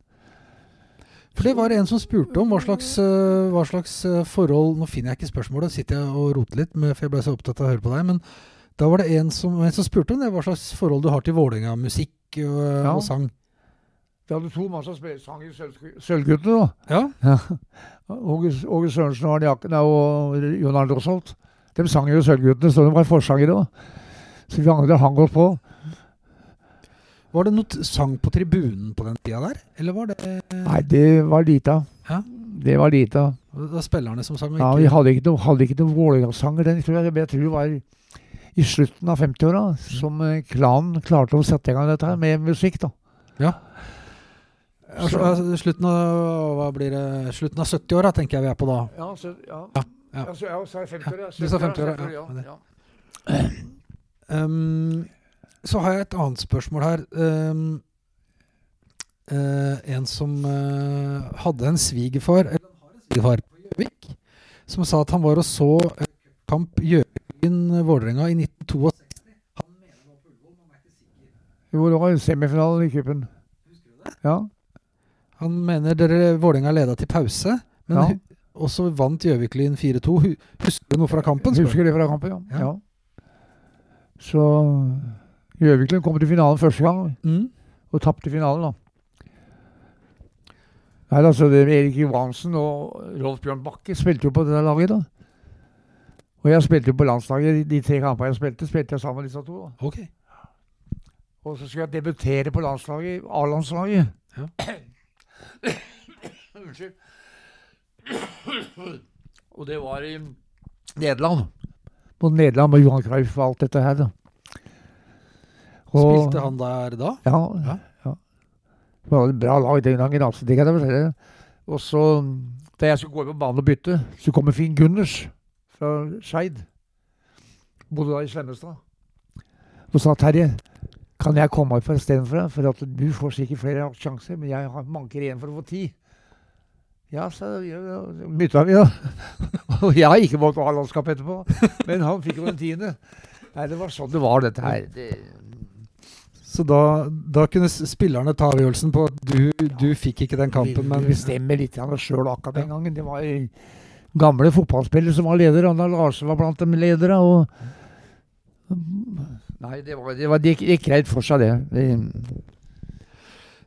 For det var en som spurte om hva slags, eh, hva slags eh, forhold Nå finner jeg ikke spørsmålet, sitter jeg og roter litt, med, for jeg ble så opptatt av å høre på deg. Men da var det en som, en som spurte om det, hva slags forhold du har til Vålerenga-musikk og, Ja. og sang. Vi hadde to mann som spilte sang i Sølvguttene, da. Ja. Åge, ja. Sørensen og Arne Jakken og Jon Arne Rosholt. De sang jo Sølvguttene, så de var forsangere. Så vi andre hang oss på. Var det noe sang på tribunen på den tida der, eller var det Nei, det var lite av. Ja. Det var lite av. det var spillerne som sang? Ikke... Ja, vi hadde ikke noen hadde noe Vålerenga-sanger. Den tror jeg, jeg tror det var i slutten av 50-åra som eh, klanen klarte å sette i gang dette her med musikk. da. Ja. Altså, altså, slutten av hva blir det, slutten av 70-åra tenker jeg vi er på da. Ja, så, ja. Ja, ja. Altså, ja, så er det 50-åra. Du sa 50-åra, ja. ja. Um, så har jeg et annet spørsmål her. Um, uh, en som uh, hadde en svigerfar Eller har en svigerfar på Gjøvik, som sa at han var og så en kamp Gjøviken-Vålerenga i 1962. Han mener det var på Ullevål, men er ikke sikker. Jo, det var semifinalen i cupen. Ja. Han mener dere Vålerenga leda til pause, men Ja. Og også vant Gjøvik-Lyn 4-2. Husker du noe fra kampen? Husker Husker det fra kampen, ja. Ja. ja. Så Gjøviklund kom til finalen første gang? Mm. og tapte finalen, da. Nei, altså, det, Erik Johansen og Rolf Bjørn Bakke spilte jo på det laget, da. Og jeg spilte jo på landslaget. De tre kampene jeg spilte, spilte jeg sammen med disse to. da. Ok. Og så skulle jeg debutere på landslaget, A-landslaget. Ja. Unnskyld. Og det var i Nederland. På Nederland med Johan Cruyff og alt dette her, da. Og- Spilte han der da? Ja. Ja. ja. Det var et bra lag den gangen, altså. Det kan jeg fortelle. Og så, da jeg skulle gå på banen og bytte, så kommer Finn Gunners fra Skeid. Bodde da i Slemmestad. Og sa Terje, kan jeg komme opp istedenfor deg? For at du får sikkert flere sjanser, men jeg har manker igjen for å få ti. Ja, så mytta vi, da. Og jeg har ikke måttet ha landskap etterpå. Men han fikk jo den tiende. Nei, det var sånn det var, dette her. Det, Så da, da kunne spillerne ta avgjørelsen på at du, du fikk ikke den kampen, men Vi men bestemmer litt sjøl akkurat den gangen. Det var gamle fotballspillere som var ledere. Anna Larsen var blant dem ledere. Og Nei, det, var, det, var, det gikk, greit for seg, det.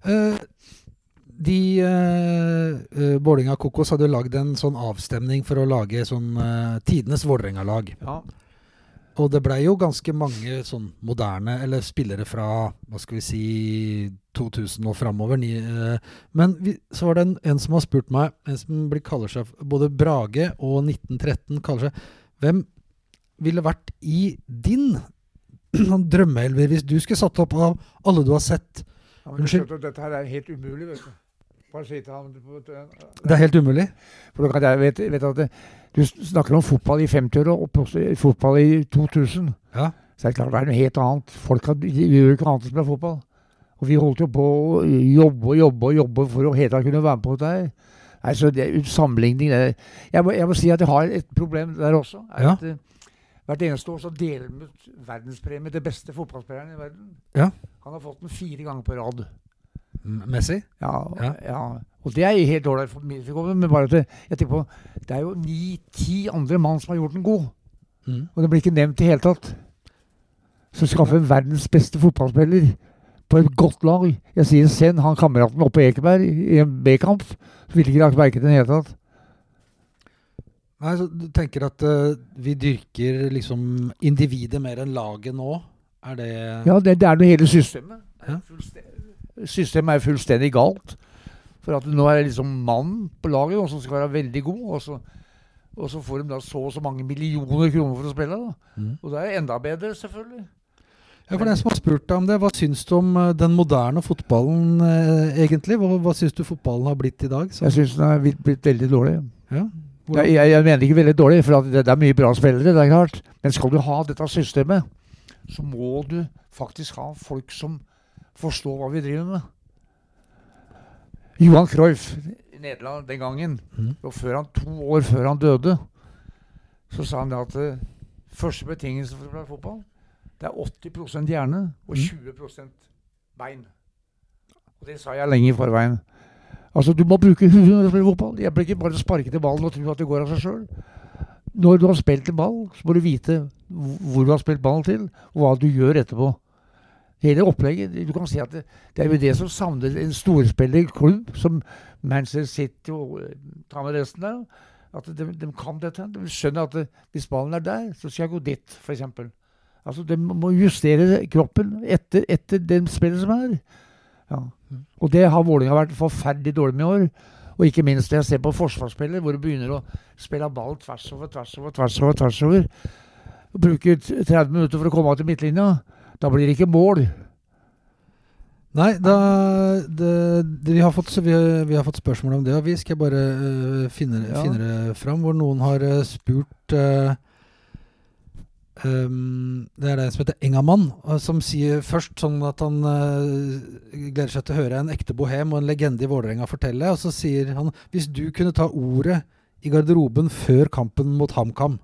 Eh, De uh, uh, Vålerenga Kokos hadde lagd en sånn avstemning for å lage sånn uh, tidenes Vålerenga-lag. ja. Og det blei jo ganske mange sånn moderne, eller spillere fra hva skal vi si 2000 og framover. eh, men vi, så var det en, en som har spurt meg, en som blir, kaller seg både Brage og 1913 kaller seg Hvem ville vært i din sånn drømmeelver hvis du skulle satt opp av alle du har sett? Ja, Unnskyld? Dette her er helt umulig, vet du. Bare si til ham Det er helt umulig. For du kan jeg vet, vet at det, Du snakker om fotball i 50-åra og fotball i 2000. Ja. Så er det klart det er noe helt annet. Folk har, gjør ikke annet enn å spille fotball. Og vi holdt jo på å jobbe og jobbe og jobbe for å hele tatt kunne være med på dette her. Nei, så det er sammenligning det, jeg, må, jeg må si at jeg har et problem der også. Er Ja. at, eh, hvert eneste år så deler de ut verdenspremie til beste fotballspilleren i verden. Ja. Han har fått den fire ganger på rad. Messi? Ja, Ja. ja. Og det er helt ålreit for min vedkommende, men bare at det, jeg tenker på, det er jo ni-ti andre mann som har gjort den god. Mm. Og det blir ikke nevnt i hele tatt. Så skaffe en verdens beste fotballspiller på et godt lag. Jeg sier send han kameraten oppe på Ekeberg i en B-kamp, så ville ikke lagt merke til det i det hele tatt. Nei, så Du tenker at uh, vi dyrker liksom individet mer enn laget nå? Er det Ja, det, det er det hele systemet. Ja. Systemet er fullstendig galt. For at nå er det liksom mann på laget som skal være veldig god, og så, og så får de da så og så mange millioner kroner for å spille. da. Mm. Og det er enda bedre, selvfølgelig. Ja, for den som har spurt deg om det, Hva syns du om eh, den moderne fotballen eh, egentlig? Hva, hva syns du fotballen har blitt i dag? Så, Jeg syns den har blitt, blitt veldig dårlig. ja. Jeg, jeg, jeg mener ikke veldig dårlig, for at det, det er mye bra spillere, det er klart. Men skal du ha dette systemet, så må du faktisk ha folk som forstår hva vi driver med. Johan Cruyff i Nederland den gangen, Mm. og før han, to år før han døde, så sa han det at eh, første betingelse for å spille fotball, det er 80 hjerne og Mm. 20% bein. Og det sa jeg lenge i forveien. Altså, Du må bruke huet når du spiller fotball. Jeg blir ikke bare sparke til ballen og tro at det går av seg sjøl. Når du har spilt en ball, så må du vite hvor du har spilt ballen til, og hva du gjør etterpå. Hele opplegget. Du kan si at det, det er jo det som savner en storspillerklubb som Manchester City og eh, ta med resten der. At de, de kan dette. De skjønner at det, hvis ballen er der, så skal jeg gå dit, f.eks. Altså, de må justere kroppen etter, etter den spillet som er. Ja. Og det har Vålerenga vært forferdelig dårlig med i år. Og ikke minst når jeg ser på forsvarsspillet, hvor du begynner å spille ball tvers over, tvers over, tvers over. tvers over. Og bruker 30 minutter for å komme av til midtlinja. Da blir det ikke mål. Nei, da det, det, vi, har fått, vi, vi har fått spørsmål om det, og vi skal bare uh, finne, Ja. finne det fram. Hvor noen har uh, spurt uh, um, Det er det som heter Engamann, som sier først sånn at han gleder seg til å høre en ekte bohem og en legende i Vålerenga fortelle. Og så sier han hvis du kunne ta ordet i garderoben før kampen mot HamKam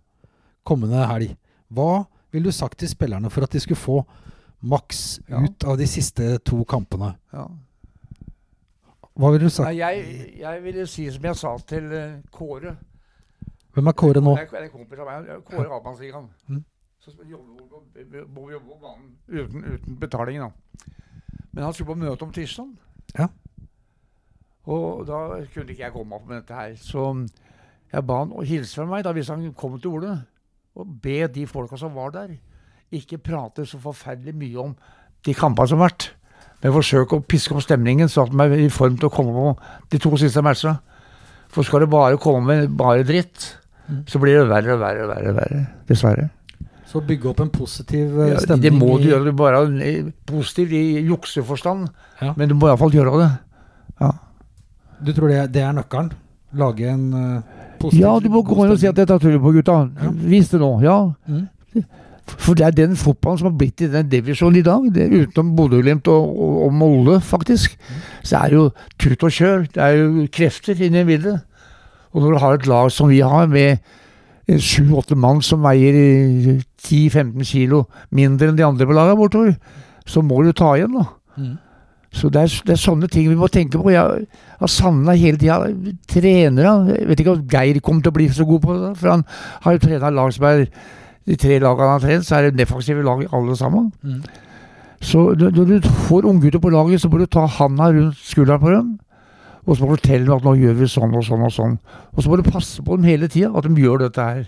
kommende helg, hva ville du sagt til spillerne for at de skulle få maks Ja. ut av de siste to kampene? Ja. Hva ville du sagt? Nei, jeg, jeg ville si som jeg sa til eh, Kåre. Hvem er Kåre nå? Det er, det er en kompis av meg. Kåre Abansligaen. Mm. Så jobber på banen uten, uten betaling, da. Men han skulle på møte om tirsdag. Ja. Og da kunne ikke jeg komme opp med dette her. Så jeg ba han å hilse fra meg da hvis han kom til Ole, og be de folka som var der, ikke prate så forferdelig mye om de kampene som har vært. Men forsøke å piske opp stemningen, så at de er i form til å komme på de to siste matchene. For skal det bare komme med bare dritt, så blir det verre og verre og verre. verre Dessverre. Så bygge opp en positiv stemning? Ja, stemning det må du gjøre. Du bare er positiv i jukseforstand, Ja. men du må iallfall gjøre det. Du tror det, det er nøkkelen? Lage en øh, positiv Ja, du må gå inn og si at dette tar vi på, gutta. Ja. Vis det nå. Ja. Mm. For det er den fotballen som har blitt i den divisjonen i dag. Det, utenom Bodø-Glimt og, og, og Molde, faktisk. Så er det jo tut og kjør. Det er jo krefter inni bildet. Og når du har et lag som vi har, med sju-åtte mann som veier eh, 10-15 kilo mindre enn de andre på laget bortover, så må du ta igjen, da. Mm. Så det er, det er sånne ting vi må tenke på. Jeg har savna hele tida trenere. Jeg vet ikke om Geir kommer til å bli så god på det, for han har jo trena lag som er De tre lagene han har trent, så er det defensive lag alle sammen. Mm. Så når du får unggutter på laget, så må du ta handa rundt skulderen på dem. Og så må du fortelle dem at nå gjør vi sånn og sånn og sånn. Og så må du passe på dem hele tida, at de gjør dette her.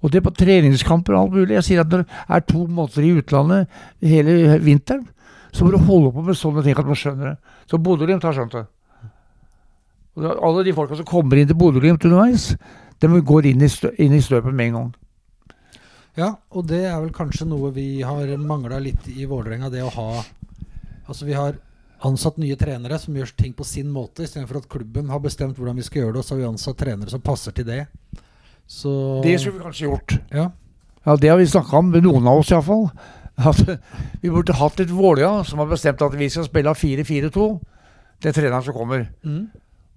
Og det på treningskamper og alt mulig. Jeg sier at det er to måneder i utlandet hele vinteren, så må du holde på med sånne ting at man skjønner det. Så Bodø-Glimt har skjønt det. Og alle de folka som kommer inn til Bodø-Glimt underveis, de går inn i, stø inn i støpet med en gang. Ja, og det er vel kanskje noe vi har mangla litt i Vålerenga. Det å ha Altså, vi har ansatt nye trenere som gjør ting på sin måte, istedenfor at klubben har bestemt hvordan vi skal gjøre det, og så har vi ansatt trenere som passer til det. Så Det skulle vi kanskje gjort. Ja. Ja, Det har vi snakka om, noen av oss iallfall. At vi burde hatt et Vålerenga som har bestemt at vi skal spille 4-4-2. Det er treneren som kommer. Mm.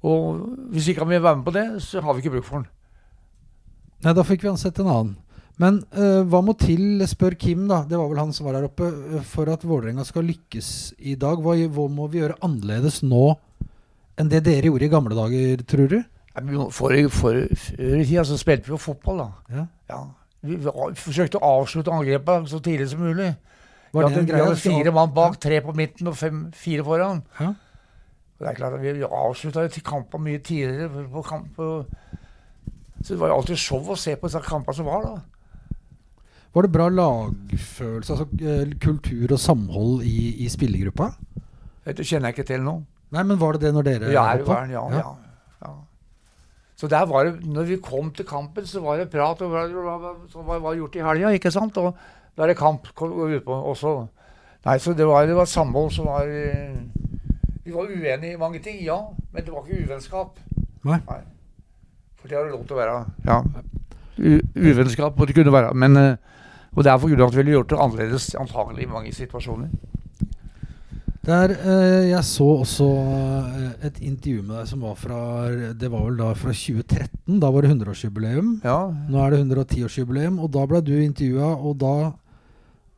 Og hvis ikke han vil være med på det, så har vi ikke bruk for han. Nei, da fikk vi ansett en annen. Men uh, hva må til, spør Kim, da, det var vel han som var her oppe, øh, for at Vålerenga skal lykkes i dag? Hva, hva må vi gjøre annerledes nå enn det dere gjorde i gamle dager, tror du? Forrige For, for, Før i tida så spilte vi jo fotball, da. Ja. Ja. Vi, forsøkte å avslutte angrepet så tidlig som mulig. Var vi hadde, vi hadde fire mann bak, tre på midten og fem, fire foran. Hæ? Det er klart at Vi avslutta kampene mye tidligere. på kamp, så det var jo alltid show å se på disse kampene som var da. Var det bra lagfølelse, altså eh, kultur og samhold i, i spillergruppa? Det kjenner jeg ikke til nå. Nei, men var det det når dere Ja, var på? ja, ja. ja. Så der var det, når vi kom til kampen, så var det prat om hva som var, gjort i helga, ikke sant? Og da er det kamp kom- gå ut også. Nei, så det var, det var samhold som var eh, Vi var uenige i mange ting, ja. Men det var ikke uvennskap. Nei. Nei. For det har det lov til å være. Ja. U uvennskap må det kunne være. Men eh, Og det er for grunn av at vi ville gjort det annerledes antagelig i mange situasjoner. Der, eh, jeg så også eh, et intervju med deg som var fra Det var vel da fra 2013. Da var det 100-årsjubileum. Ja, Nå er det 110-årsjubileum, og da ble du intervjua, og da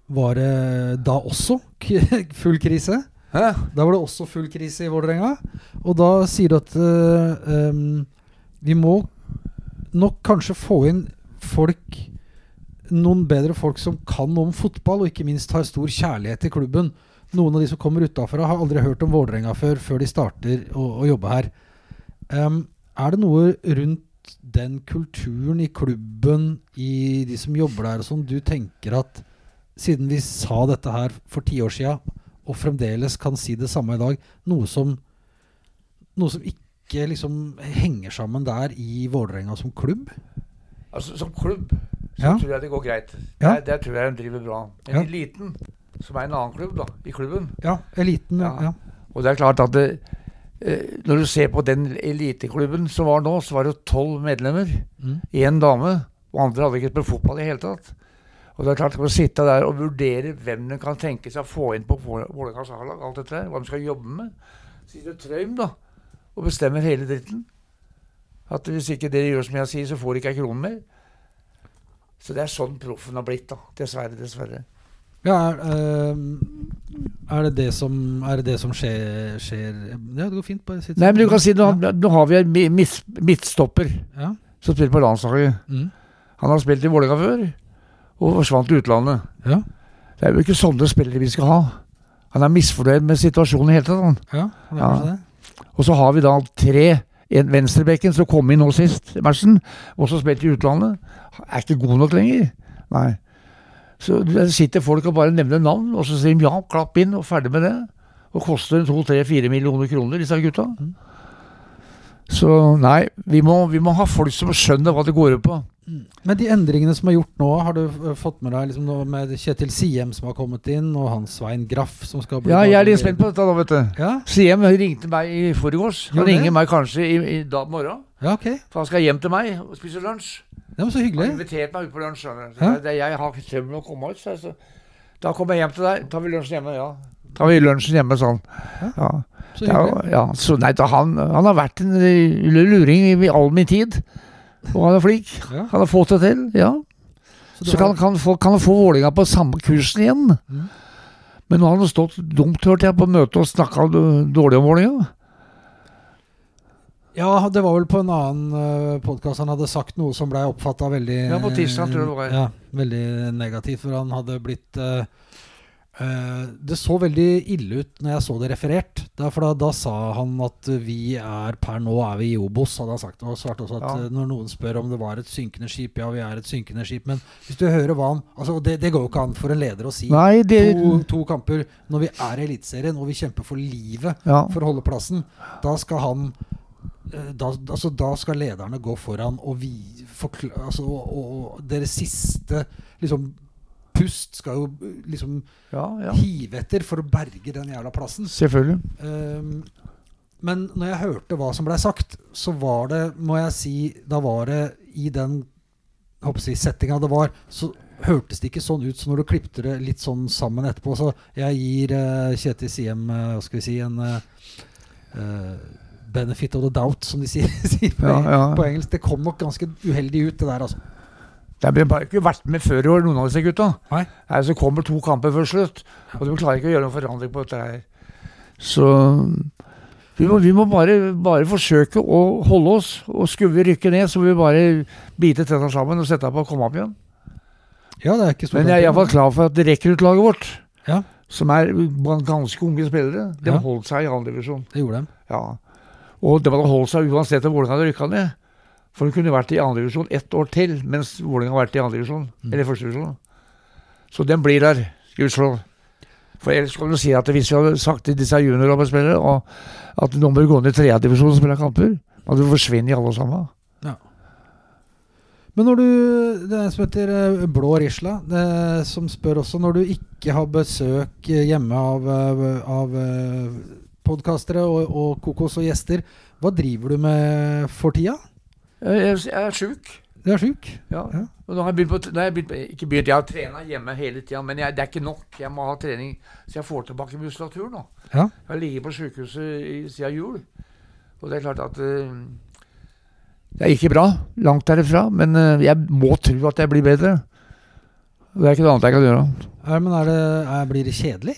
var det da også full krise. Hæ? Da var det også full krise i Vålerenga. Og da sier du at eh, um, vi må nok kanskje få inn folk Noen bedre folk som kan om fotball, og ikke minst har stor kjærlighet til klubben. Noen av de som kommer utafra, har aldri hørt om Vålerenga før, før de starter å, å jobbe her. Um, er det noe rundt den kulturen i klubben, i de som jobber der, og sånn, du tenker at siden vi sa dette her for ti år sia, og fremdeles kan si det samme i dag, noe som, noe som ikke liksom henger sammen der i Vålerenga som klubb? Altså Som klubb så Ja. tror jeg det går greit. Ja. Der, der tror jeg de driver bra. Men Ja. eliten, som er en annen klubb da, i klubben Ja, eliten, ja. Ja. Og det er klart at det, eh, når du ser på den eliteklubben som var nå, så var det tolv medlemmer. Mm. Dame. Og andre hadde ikke spilt fotball i hele tatt. Og det er klart Å sitte der og vurdere hvem de kan tenke seg å få inn på Vål- Vålerengas A-lag, alt dette der, hva de skal jobbe med Sitter Trøim da og bestemmer hele dritten. At hvis ikke dere gjør som jeg sier, så får dere ikke ei krone mer. Så det er sånn proffen har blitt, da. Dessverre, dessverre. Ja, er, ehm, er det det som, er det det som skjer, skjer Ja, det går fint. Bare sitt Nei, men du kan si nå, Ja. nå har vi en midtstopper Ja. som spiller på landslaget. Mm. Han har spilt i Vålerenga før, og forsvant til utlandet. Ja. Det er jo ikke sånne spillere vi skal ha. Han er misfornøyd med situasjonen i hele tatt. ja, det er Ja. det. Og så har vi da tre. En venstrebekken som kom inn nå sist, Mersen, også spilt i utlandet, er ikke god nok lenger. Nei. Så der sitter folk og bare nevner navn, og så sier de ja, klapp inn, og ferdig med det. Og koster to-tre-fire millioner kroner, disse gutta. Så nei, vi må, vi må ha folk som skjønner hva det går ut på. Men de endringene som er gjort nå, har du fått med deg liksom noe med Kjetil Siem som har kommet inn, og Hans Svein Graff som skal bli Ja, jeg er litt spent på dette nå, vet du. Ja, Siem ringte meg i forgårs. Han ringer meg kanskje i, i dag morgen. ja ok. For han skal hjem til meg og spise lunsj. Det var så hyggelig. Han inviterte meg ut på lunsj. det, jeg har ikke med å komme ut. Så så, da kommer jeg hjem til deg. Tar vi lunsjen hjemme? Ja. Tar vi lunsjen hjemme sånn. Ja. Så hyggelig. ja. Så nei, da, han, han har vært en eh, luring i all min tid. Og han er flink. Ja. Han har fått det til. Ja. Så Så kan, kan, få, kan han få Vålinga på samme kursen igjen. Mm. Men nå har han stått dumt, hørte jeg, på møtet og snakka dårlig om Vålerenga. Ja, det var vel på en annen uh, podkast han hadde sagt noe som ble oppfatta veldig Ja, på tirsdag, tror jeg det var. Ja, veldig negativt. For han hadde blitt uh, uh, Det så veldig ille ut når jeg så det referert. Derfor for da, da sa han at vi er per nå er vi i Obos, hadde han sagt. Og svarte også at Ja. eh, når noen spør om det var et synkende skip, ja, vi er et synkende skip. Men hvis du hører hva han altså, det, det går jo ikke an for en leder å si. Nei, det To, to kamper når vi er i Eliteserien og vi kjemper for livet ja. for å holde plassen, da skal han eh, da, altså, da skal lederne gå foran og vi forklare, altså, og, og, deres siste liksom, pust skal jo eh, liksom ja, ja. hive etter for å berge den jævla plassen. Selvfølgelig. Um, men når jeg hørte hva som blei sagt, så var det, må jeg si Da var det i den jeg settinga det var, så hørtes det ikke sånn ut som når du klipte det litt sånn sammen etterpå. Så jeg gir uh, Kjetil Siem uh, hva skal vi si, en uh, eh, benefit of the doubt, som de sier, sier på, Ja, ja. på engelsk. Det kom nok ganske uheldig ut, det der, altså. De har bare ikke vært med før i år, noen av disse gutta. Nei. Her så kommer to kamper før slutt, og de klarer ikke å gjøre noen forandring på dette her. Så vi må, vi må bare, bare forsøke å holde oss, og skulle vi rykke ned, så må vi bare bite tenna sammen og sette opp og komme opp igjen. Ja, det er ikke Men jeg er iallfall klar for at rekruttlaget vårt, Ja. som er blant ganske unge spillere, de Ja. holdt seg i andredivisjon. Det gjorde de. Ja. Og det hadde holdt seg uansett om Vålerenga hadde rykka ned. For hun kunne vært i andredivisjon ett år til, mens Vålerenga har vært i andredivisjon. Mm. Eller førstedivisjon. Så den blir der, gudskjelov. For ellers kan du si at hvis vi hadde sagt til disse juniorspillere og at nå bør gå ned i tredjedivisjon og spille kamper, hadde vi forsvunnet alle sammen. Men når du Det er en som heter eh, Blå Risla, det, som spør også når du ikke har besøk eh, hjemme av, eh, av podkastere og, og kokos og gjester, hva driver du med for tida? Jeg, er sjuk. Du er sjuk? Ja. Ja. Og nå har jeg begynt på, har jeg begynt, på- ikke begynt, jeg har trena hjemme hele tida, men jeg, det er ikke nok. Jeg må ha trening så jeg får tilbake muskulatur nå. Ja. Jeg har ligget på sykehuset siden jul. Og det er klart at uh, Det er ikke bra, langt derifra, men uh, jeg må tro at jeg blir bedre. Det er ikke noe annet jeg kan gjøre. Ja, men det, er, blir det kjedelig?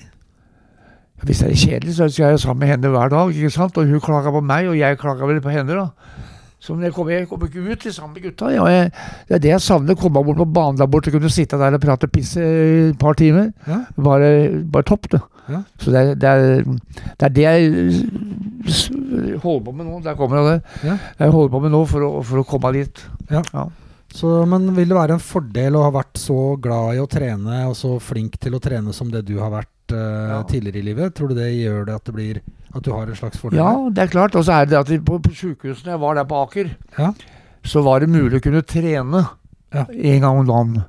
Hvis det er kjedelig, så skal jeg sammen med henne hver dag. ikke sant? Og hun klager på meg, og jeg klager vel på henne. da. Så jeg kommer, jeg kommer ikke ut sammen med gutta. Ja, jeg, det er det jeg savner. Komme bort på banen der borte og kunne sitte der og prate piss i et par timer. Ja. Bare, bare topp, det. Ja. Så det er, det, er, det er det jeg holder på med nå. Der kommer det. Ja. Jeg holder på med nå for å, for å komme dit. Så, men vil det være en fordel å ha vært så glad i å trene og så flink til å trene som det du har vært eh, Ja. tidligere i livet? Tror du det gjør det at det blir at du har en slags fordel? Ja, det er klart. Og så er det at på, på sjukehusene jeg var der på Aker, Ja. så var det mulig å kunne trene Ja. en gang om dagen.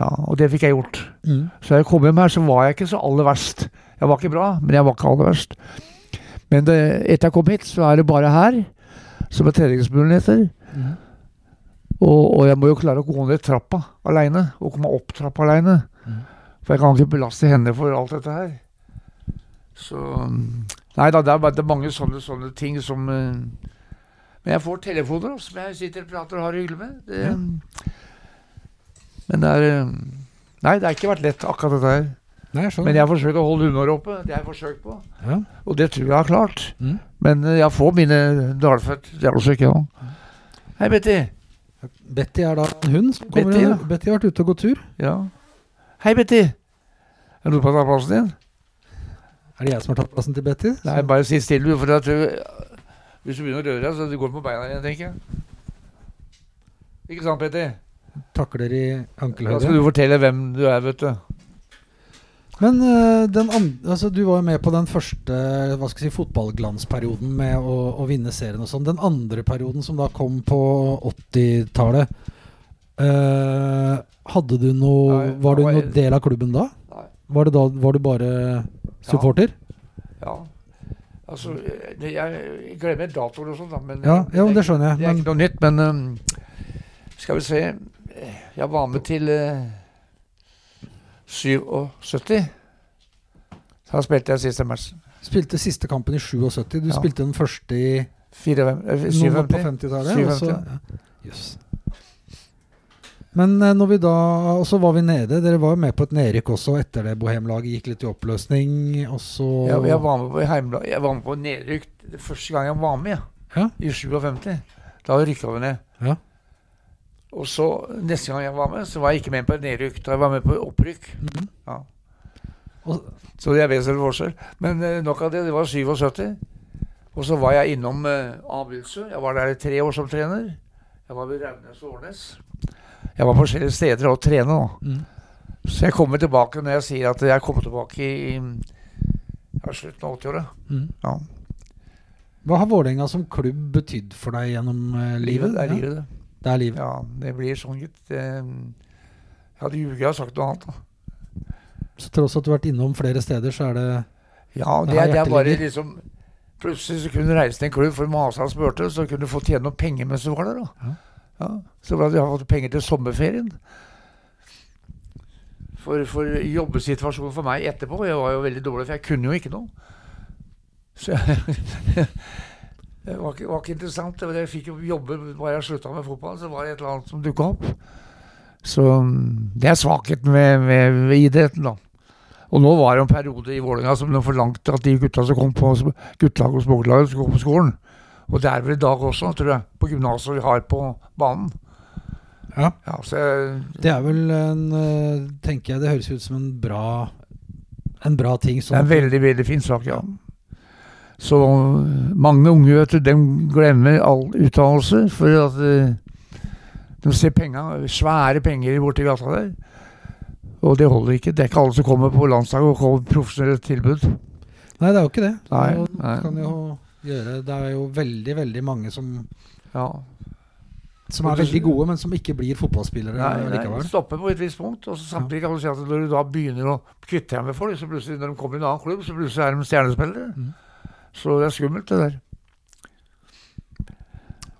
Ja, og det fikk jeg gjort. Mm. Så jeg kom hjem her, så var jeg ikke så aller verst. Jeg var ikke bra, men jeg var ikke aller verst. Men det, etter jeg kom hit, så er det bare her, som er treningsmuligheter. Mm. Og, og jeg må jo klare å gå ned trappa aleine, og komme opp trappa aleine. Mm. For jeg kan ikke belaste henne for alt dette her. Så mm, Nei da, det er, bare, det er mange sånne, sånne ting som eh, Men jeg får telefoner også, som jeg sitter og prater og har det hyggelig med. Det, Men det er eh, Nei, det har ikke vært lett, akkurat dette her. Nei, jeg. Men jeg har forsøkt å holde humøret oppe. Det har jeg forsøkt på. ja. Og det tror jeg jeg har klart. Mm. Men eh, jeg får mine dalfødt også ikke, òg. Hei, Betty. Betty er da en hund som kommer Betty, ja. Betty har vært ute og gått tur. Ja. Hei, Betty. Er noe på plassen din? Er det jeg som har tatt plassen til Betty? Nei, bare si stille, du. For at tror Hvis du begynner å røre deg, så du går på beina igjen, tenker jeg. Ikke sant, Betty? Takler i ankelhøyde. Da skal du fortelle hvem du er, vet du. Men eh, den an- altså, du var jo med på den første hva skal jeg si, fotballglansperioden med å, å vinne serien og sånn. Den andre perioden som da kom på 80-tallet. Eh, hadde du noe Nei, Var du noen del av klubben da? Nei. Var, det da, var du bare supporter? Ja. Altså, jeg, jeg glemmer datoer og sånn, da. Men, Ja, ja, det skjønner jeg, Det er men- ikke noe nytt, men um, skal vi se Jeg var med til uh, 77. Da spilte jeg siste match. Spilte siste kampen i 77. Du Ja. spilte den første i 54, eh, noen år på 50-tallet. og 57. ja. Jøss. Men eh, når vi da Og så var vi nede. Dere var jo med på et nedrykk også etter det. Bohemlaget gikk litt i oppløsning, og så Ja, jeg, var med på heimla- jeg var med på nedrykk det første gang jeg var med, Ja. i 57. Da rykka vi ned. Ja. Og så neste gang jeg var med, så var jeg ikke med på et nedrykk. Da jeg var med på opprykk. Mhm. Ja. Og, Så det er vesentlig forskjell. Men eh, nok av det. Det var 77. Og så var jeg innom uh, Abildsø. Jeg var der i tre år som trener. Jeg var ved Raunes og Årnes. Jeg var på forskjellige steder og trene nå. mm. Så jeg kommer tilbake når jeg sier at jeg kommer tilbake i, i slutten av 80-åra. Mm. Ja. Hva har Vålerenga som klubb betydd for deg gjennom uh, livet? Det er Ja, livet, det. Det er livet. Ja, det blir sånn, gitt. Det- Jeg hadde ljuget og sagt noe annet. da. Så tross at du har vært innom flere steder, så er det Ja, Det det, er- det er bare liksom Plutselig så kunne du reise til en klubb for masa og spurte, så kunne du få tjene noen penger mens du var der. da. Ja. Ja, så hadde jeg fått penger til sommerferien. For, for jobbesituasjonen for meg etterpå Jeg var jo veldig dårlig, for jeg kunne jo ikke noe. Så jeg, det var ikke, var ikke interessant. Jeg fikk jo jobbe bare jeg slutta med fotball, så var det et eller annet som dukka opp. Så mm, det er svakheten med, ved, ved, idretten, da. Og nå var det en periode i Vålerenga som de forlangte at de gutta som kom på guttelaget og småguttlag, skulle gå på skolen. Og det er vel i dag også, tror jeg, på gymnaset vi har på banen. Ja. Ja, så jeg, Det er vel en eh, Tenker jeg det høres ut som en bra En bra ting. det er en Sånn, veldig, veldig fin sak, ja. Så mange unge, vet du, de glemmer all utdannelse for at eh, de ser penger, svære penger borti gata der. Og det holder ikke. Det er ikke alle som kommer på landslaget og kommer profesjonelle tilbud. Nei, det er jo ikke det. Nei, nei. Kan jo gjøre, det er jo veldig, veldig mange som, Ja. som er veldig gode, men som ikke blir fotballspillere Nei, nei, likevel. stopper på et visst punkt. Og så samtidig kan du si at når du da begynner å kvitte deg med folk, så plutselig når de kommer i en annen klubb, så plutselig er de stjernespillere. Mm. Så det er skummelt, det der.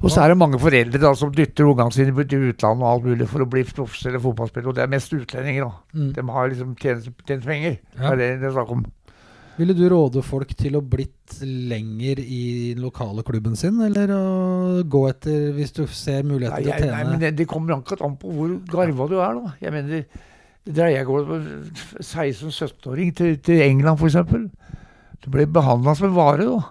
Og så er det mange foreldre da som dytter ungene sine til utlandet og alt mulig for å bli profesjonelle fotballspillere. Og det er mest utlendinger, da. Mm. De har liksom tjent, tjent penger. Det er det det er snakk om. Ville du råde folk til å blitt lenger i den lokale klubben sin, eller å gå etter hvis du ser Nei, jeg, til å å nei, tjene men det, det kommer akkurat an på hvor garva du er, da. Jeg mener, da jeg går på 16-17-åring til, til England, f.eks. Du blir behandla som en vare, da.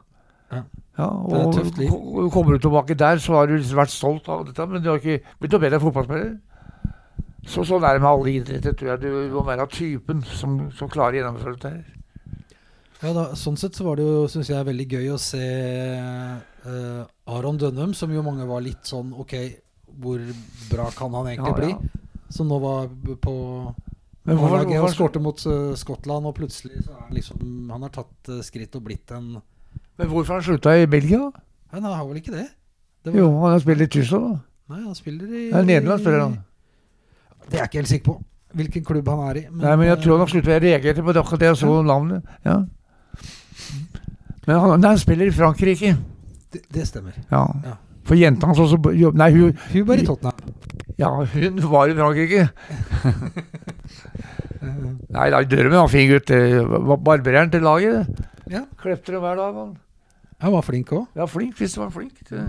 Ja. Ja, Det er og kommer du tilbake der, så har du liksom vært stolt av dette, men du har ikke blitt noe bedre fotballspiller. Så sånn er det med alle idretter, tror jeg. Du må være av typen som, som klarer å gjennomføre dette her. Ja, da, sånn sett så var det jo, syns jeg, veldig gøy å se uh, Aron Dønnum, som jo mange var litt sånn Ok, hvor bra kan han egentlig Ja, bli? Som nå var på Men hvorfor, A-laget hvorfor, skårte mot uh, Skottland, og plutselig så er han liksom Han har tatt uh, skritt og blitt en men hvorfor har han slutta i Belgia? Nei, han har vel ikke det? det var, Jo, han har spilt i Tyskland, da. Nei, han spiller i er Nederland, spiller han. Det er jeg ikke helt sikker på. Hvilken klubb han er i. Nei, men jeg tror han har sluttet. Jeg reagerte på det akkurat det jeg så navnet. Ja. Men han, han spiller i Frankrike. det, det stemmer. Ja. Ja. For jenta hans også Nei, hun, Hun var i Tottenham. ja, hun var i Frankrike. Nei, da Drømmen var fin gutt. Barbereren til laget. Ja. Klepte det hver dag. Han. Han var flink òg. Ja, flink hvis du var flink. Det.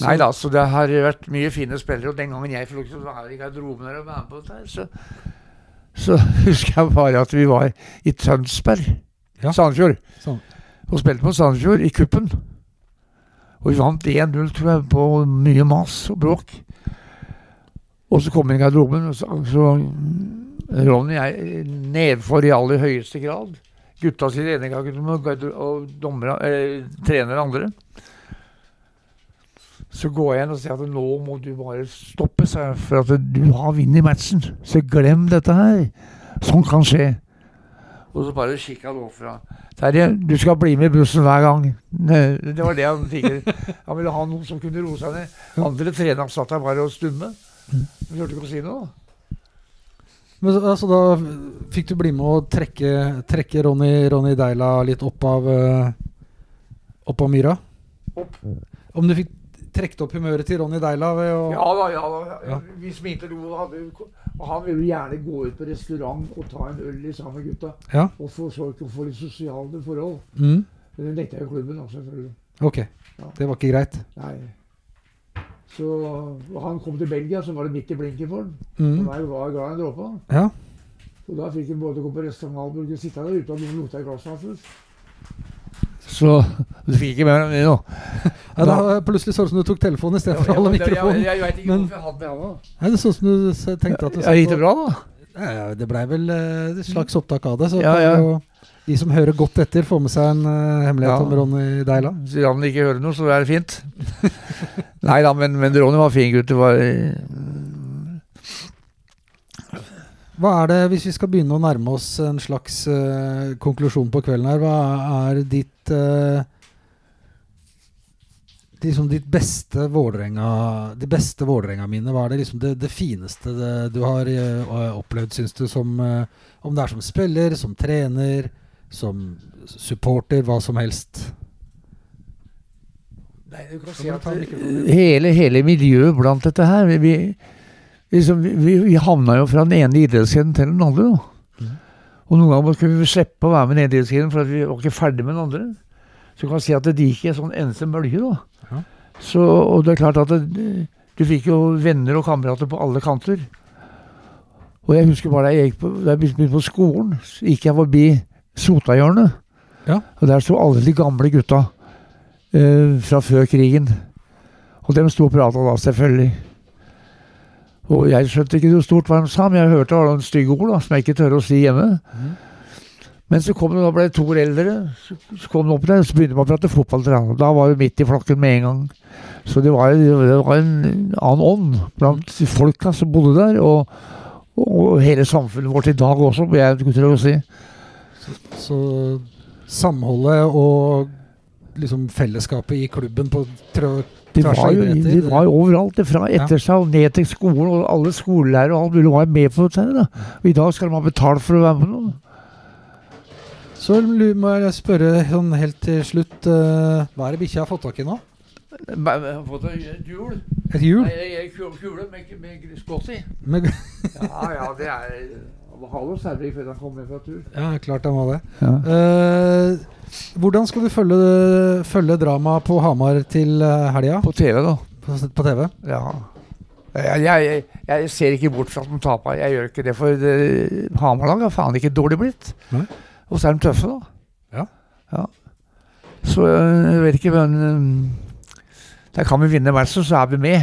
Nei da, så det har vært mye fine spillere. Og den gangen jeg fikk være i garderoben og være med på dette, så, så husker jeg bare at vi var i Tønsberg, Ja. Sandefjord, og spilte på Sandefjord i kuppen. Og vi vant 1-0, tror jeg, på mye mas og bråk. Og så kom vi i garderoben, og så, så Ronny er nedfor i aller høyeste grad. Gutta sier ene gangen og, og dommere, eh, trener andre. Så går jeg inn og sier at nå må du bare stoppe, sa jeg, for at du har vunnet matchen. Så glem dette her. Sånn kan skje. Og så bare kikka han opp fra Terje, du skal bli med i bussen hver gang. Det var det han fikk. Han ville ha noen som kunne roe seg ned. Andre trenere satt der bare og stumme. De hørte ikke å si noe. Men altså, da fikk du bli med å trekke, trekke Ronny, Ronny Deila litt opp av eh, Opp av myra? Opp. Om du fikk trukket opp humøret til Ronny Deila ved å Ja da, ja da. Ja. Vi smilte lo. og han ville gjerne gå ut på restaurant og ta en øl i sammen med gutta. Ja. Og forsøke å få litt sosiale forhold. Mm. Men det nekta jo klubben, da, selvfølgelig. Ok. Det var ikke greit. Nei. Så han kom til Belgia, så var det midt i blinken for han. Mm. Og jeg var glad i en dråpe. Ja. Og da fikk han både gå på restaurant og sitte der uten at noen lot deg glasset hans. Så du fikk ikke med deg det nå? ja da, plutselig så det ut som du tok telefonen istedenfor å holde jeg, mikrofonen. jeg, jeg vet ikke hvorfor jeg hadde med nå. Nei, det så ut som du tenkte at du Ja, Gikk det bra, da? Ja, det blei vel eh, et slags opptak av det. Så Ja, ja. jo de som hører godt etter, får med seg en uh, hemmelighet Ja. om Ronny Deila. Sier han ikke hører noe, så er det fint. Nei da, men, men Ronny var fin gutt. Det var eh, Hva er det, hvis vi skal begynne å nærme oss en slags uh, konklusjon på kvelden her, hva er ditt uh, liksom ditt beste Vålerenga De beste Vålerenga-minnet? Hva er det liksom det, det fineste det, du har eh, opplevd, syns du, som eh, Om det er som spiller, som trener, som supporter, hva som helst? Nei, du kan si at, hele, hele miljøet blant dette her Vi, vi, liksom, vi, vi havna jo fra den ene idrettsgrenen til den andre. Da. Og noen ganger kunne vi slippe å være med i den ene idrettsgrenen for vi var ikke ferdig med den andre. Så du kan si at det gikk i en sånn eneste bølge. da. Ja. Så, og det er klart at det, du fikk jo venner og kamerater på alle kanter. Og jeg husker bare da jeg på, da jeg begynte på skolen, så gikk jeg forbi Sotahjørnet. Ja. Og der sto alle de gamle gutta eh, fra før krigen. Og dem sto og prata da, selvfølgelig. Og jeg skjønte ikke noe stort hva de sa, men jeg hørte det var noen stygge ord da, som jeg ikke tør å si hjemme. Men så kom det, da ble det to år eldre, så, så kom de opp der, så begynte man å prate fotball til hverandre. Da var vi midt i flokken med en gang. Så det var, det var en annen ånd blant folka som bodde der, og, og hele samfunnet vårt i dag også, vil jeg tro å si. Så samholdet og liksom fellesskapet i klubben på av var jo det- var jo overalt, fra etter seg og ned til skolen, og alle skolelærere og alt mulig var med på dette. da. Og I dag skal man betale for å være med på noe. Så må jeg spørre sånn helt til slutt Uh, Hva er det bikkja har fått tak i nå? Jeg har fått et hjul. Et hjul? Nei, kule med, med skott i. Med, Ja, ja, det er Hallo Sævik før han kom hjem fra tur. ja, klart han var det. Ja. Eh, hvordan skal du følge, følge dramaet på Hamar til eh, helga På TV, da. på, på TV? Ja. Jeg, jeg, jeg ser ikke bort fra at de taper. Jeg gjør ikke det, for det- Hamar-laget er faen ikke dårlig blitt. Nei. Og så er de tøffe, da. Ja. Ja. Så øh, jeg vet ikke, men Der kan vi vinne matchen, så er vi med.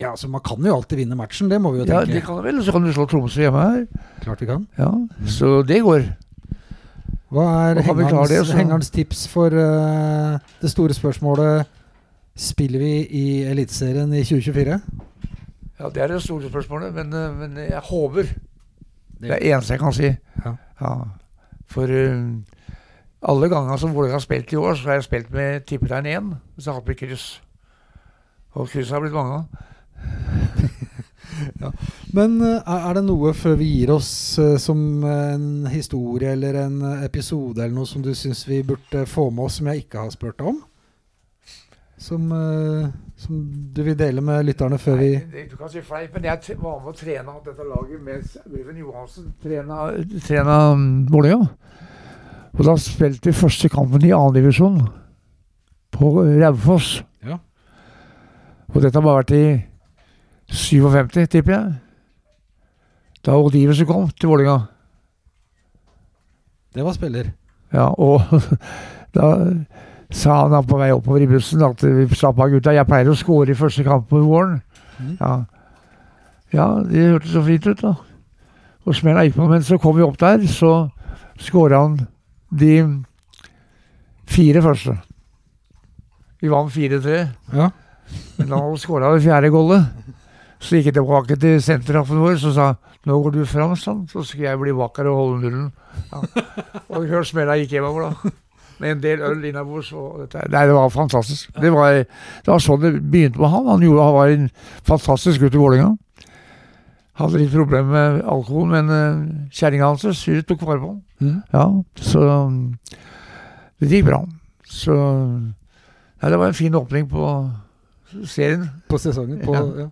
Ja, så Man kan jo alltid vinne matchen, det må vi jo tenke. Ja, det kan vi vel. Så kan vi slå Tromsø hjemme her. Klart vi kan. Ja, Så det går. Hva er hengerens, det, hengerens tips for uh, det store spørsmålet Spiller vi i Eliteserien i 2024? Ja, Det er det store spørsmålet, men, øh, men jeg håper. Det- er det eneste jeg kan si. Ja. Ja. For øh, alle ganger som Vålerenga har spilt i år, så har jeg spilt med tippetegn 1. Så har vi hatt med kryss. Og kryss har blitt mange av. Men eh, er det noe før vi gir oss eh, som en historie eller en episode eller noe som du syns vi burde få med oss som jeg ikke har spurt om? Som, eh, som du vil dele med lytterne før vi Nei, du kan si fleip, men jeg t- var med å trene dette laget mens Øyvind Johansen trena, trena um, Vålerenga. Og da spilte vi første kampen i annendivisjon på Raufoss. Ja. Og dette har bare vært i 57, tipper jeg. Da Odiversen kom til Vålerenga. Det var spiller. Ja, og da sa han da på vei oppover i bussen at vi slapp av gutta, jeg pleier å score i første kamp på våren. Mm. Ja. ja, det hørtes så fint ut, da. Og smella gikk på, men så kom vi opp der, så skåra han de fire første. Vi vant 4-3, Ja. men da skåra det fjerde goalet. Så gikk jeg tilbake til senterhaffen vår så sa nå går du fram, sånn, så skal jeg bli vakker og holde nullen. Ja. Og hør smella gikk hjemover, da. Med en del øl innabords. Nei, det var fantastisk. Det var, det var sånn det begynte med han. Han, gjorde, han var en fantastisk gutt i Vålerenga. Hadde litt problemer med alkohol, men uh, kjerringa hans hun tok vare på han. Mm. Ja, så det gikk bra. Så Nei, det var en fin åpning på serien. På sesongen. På, Ja. ja.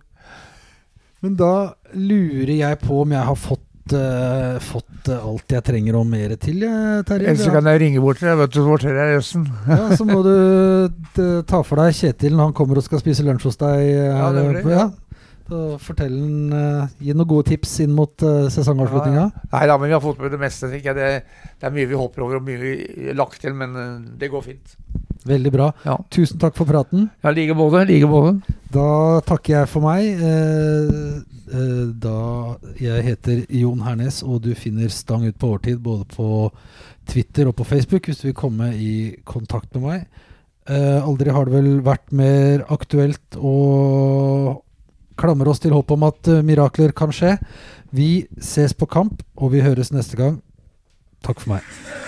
Men da lurer jeg på om jeg har fått, uh, fått eh, alt jeg trenger og mer til, Terje. Ellers kan jeg ringe bort til deg, vet du, forteller jeg resten. Ja, så må du eh, ta for deg Kjetil når han kommer og skal spise lunsj hos deg. Ja, det blir ja. Fortell han, uh, Gi noen gode tips inn mot uh, sesongavslutninga. Nei da, men vi har fått med det meste. Det, det er mye vi hopper over og mye vi lagt til, men uh, det går fint. Veldig bra. Ja. Tusen takk for praten. Ja, like både. Like både. Da takker jeg for meg. Eh, eh, da Jeg heter Jon Hernes, og du finner Stang ut på overtid både på Twitter og på Facebook hvis du vil komme i kontakt med meg. Eh, aldri har det vel vært mer aktuelt å klamre oss til håp om at mirakler kan skje. Vi ses på kamp, og vi høres neste gang. Takk for meg.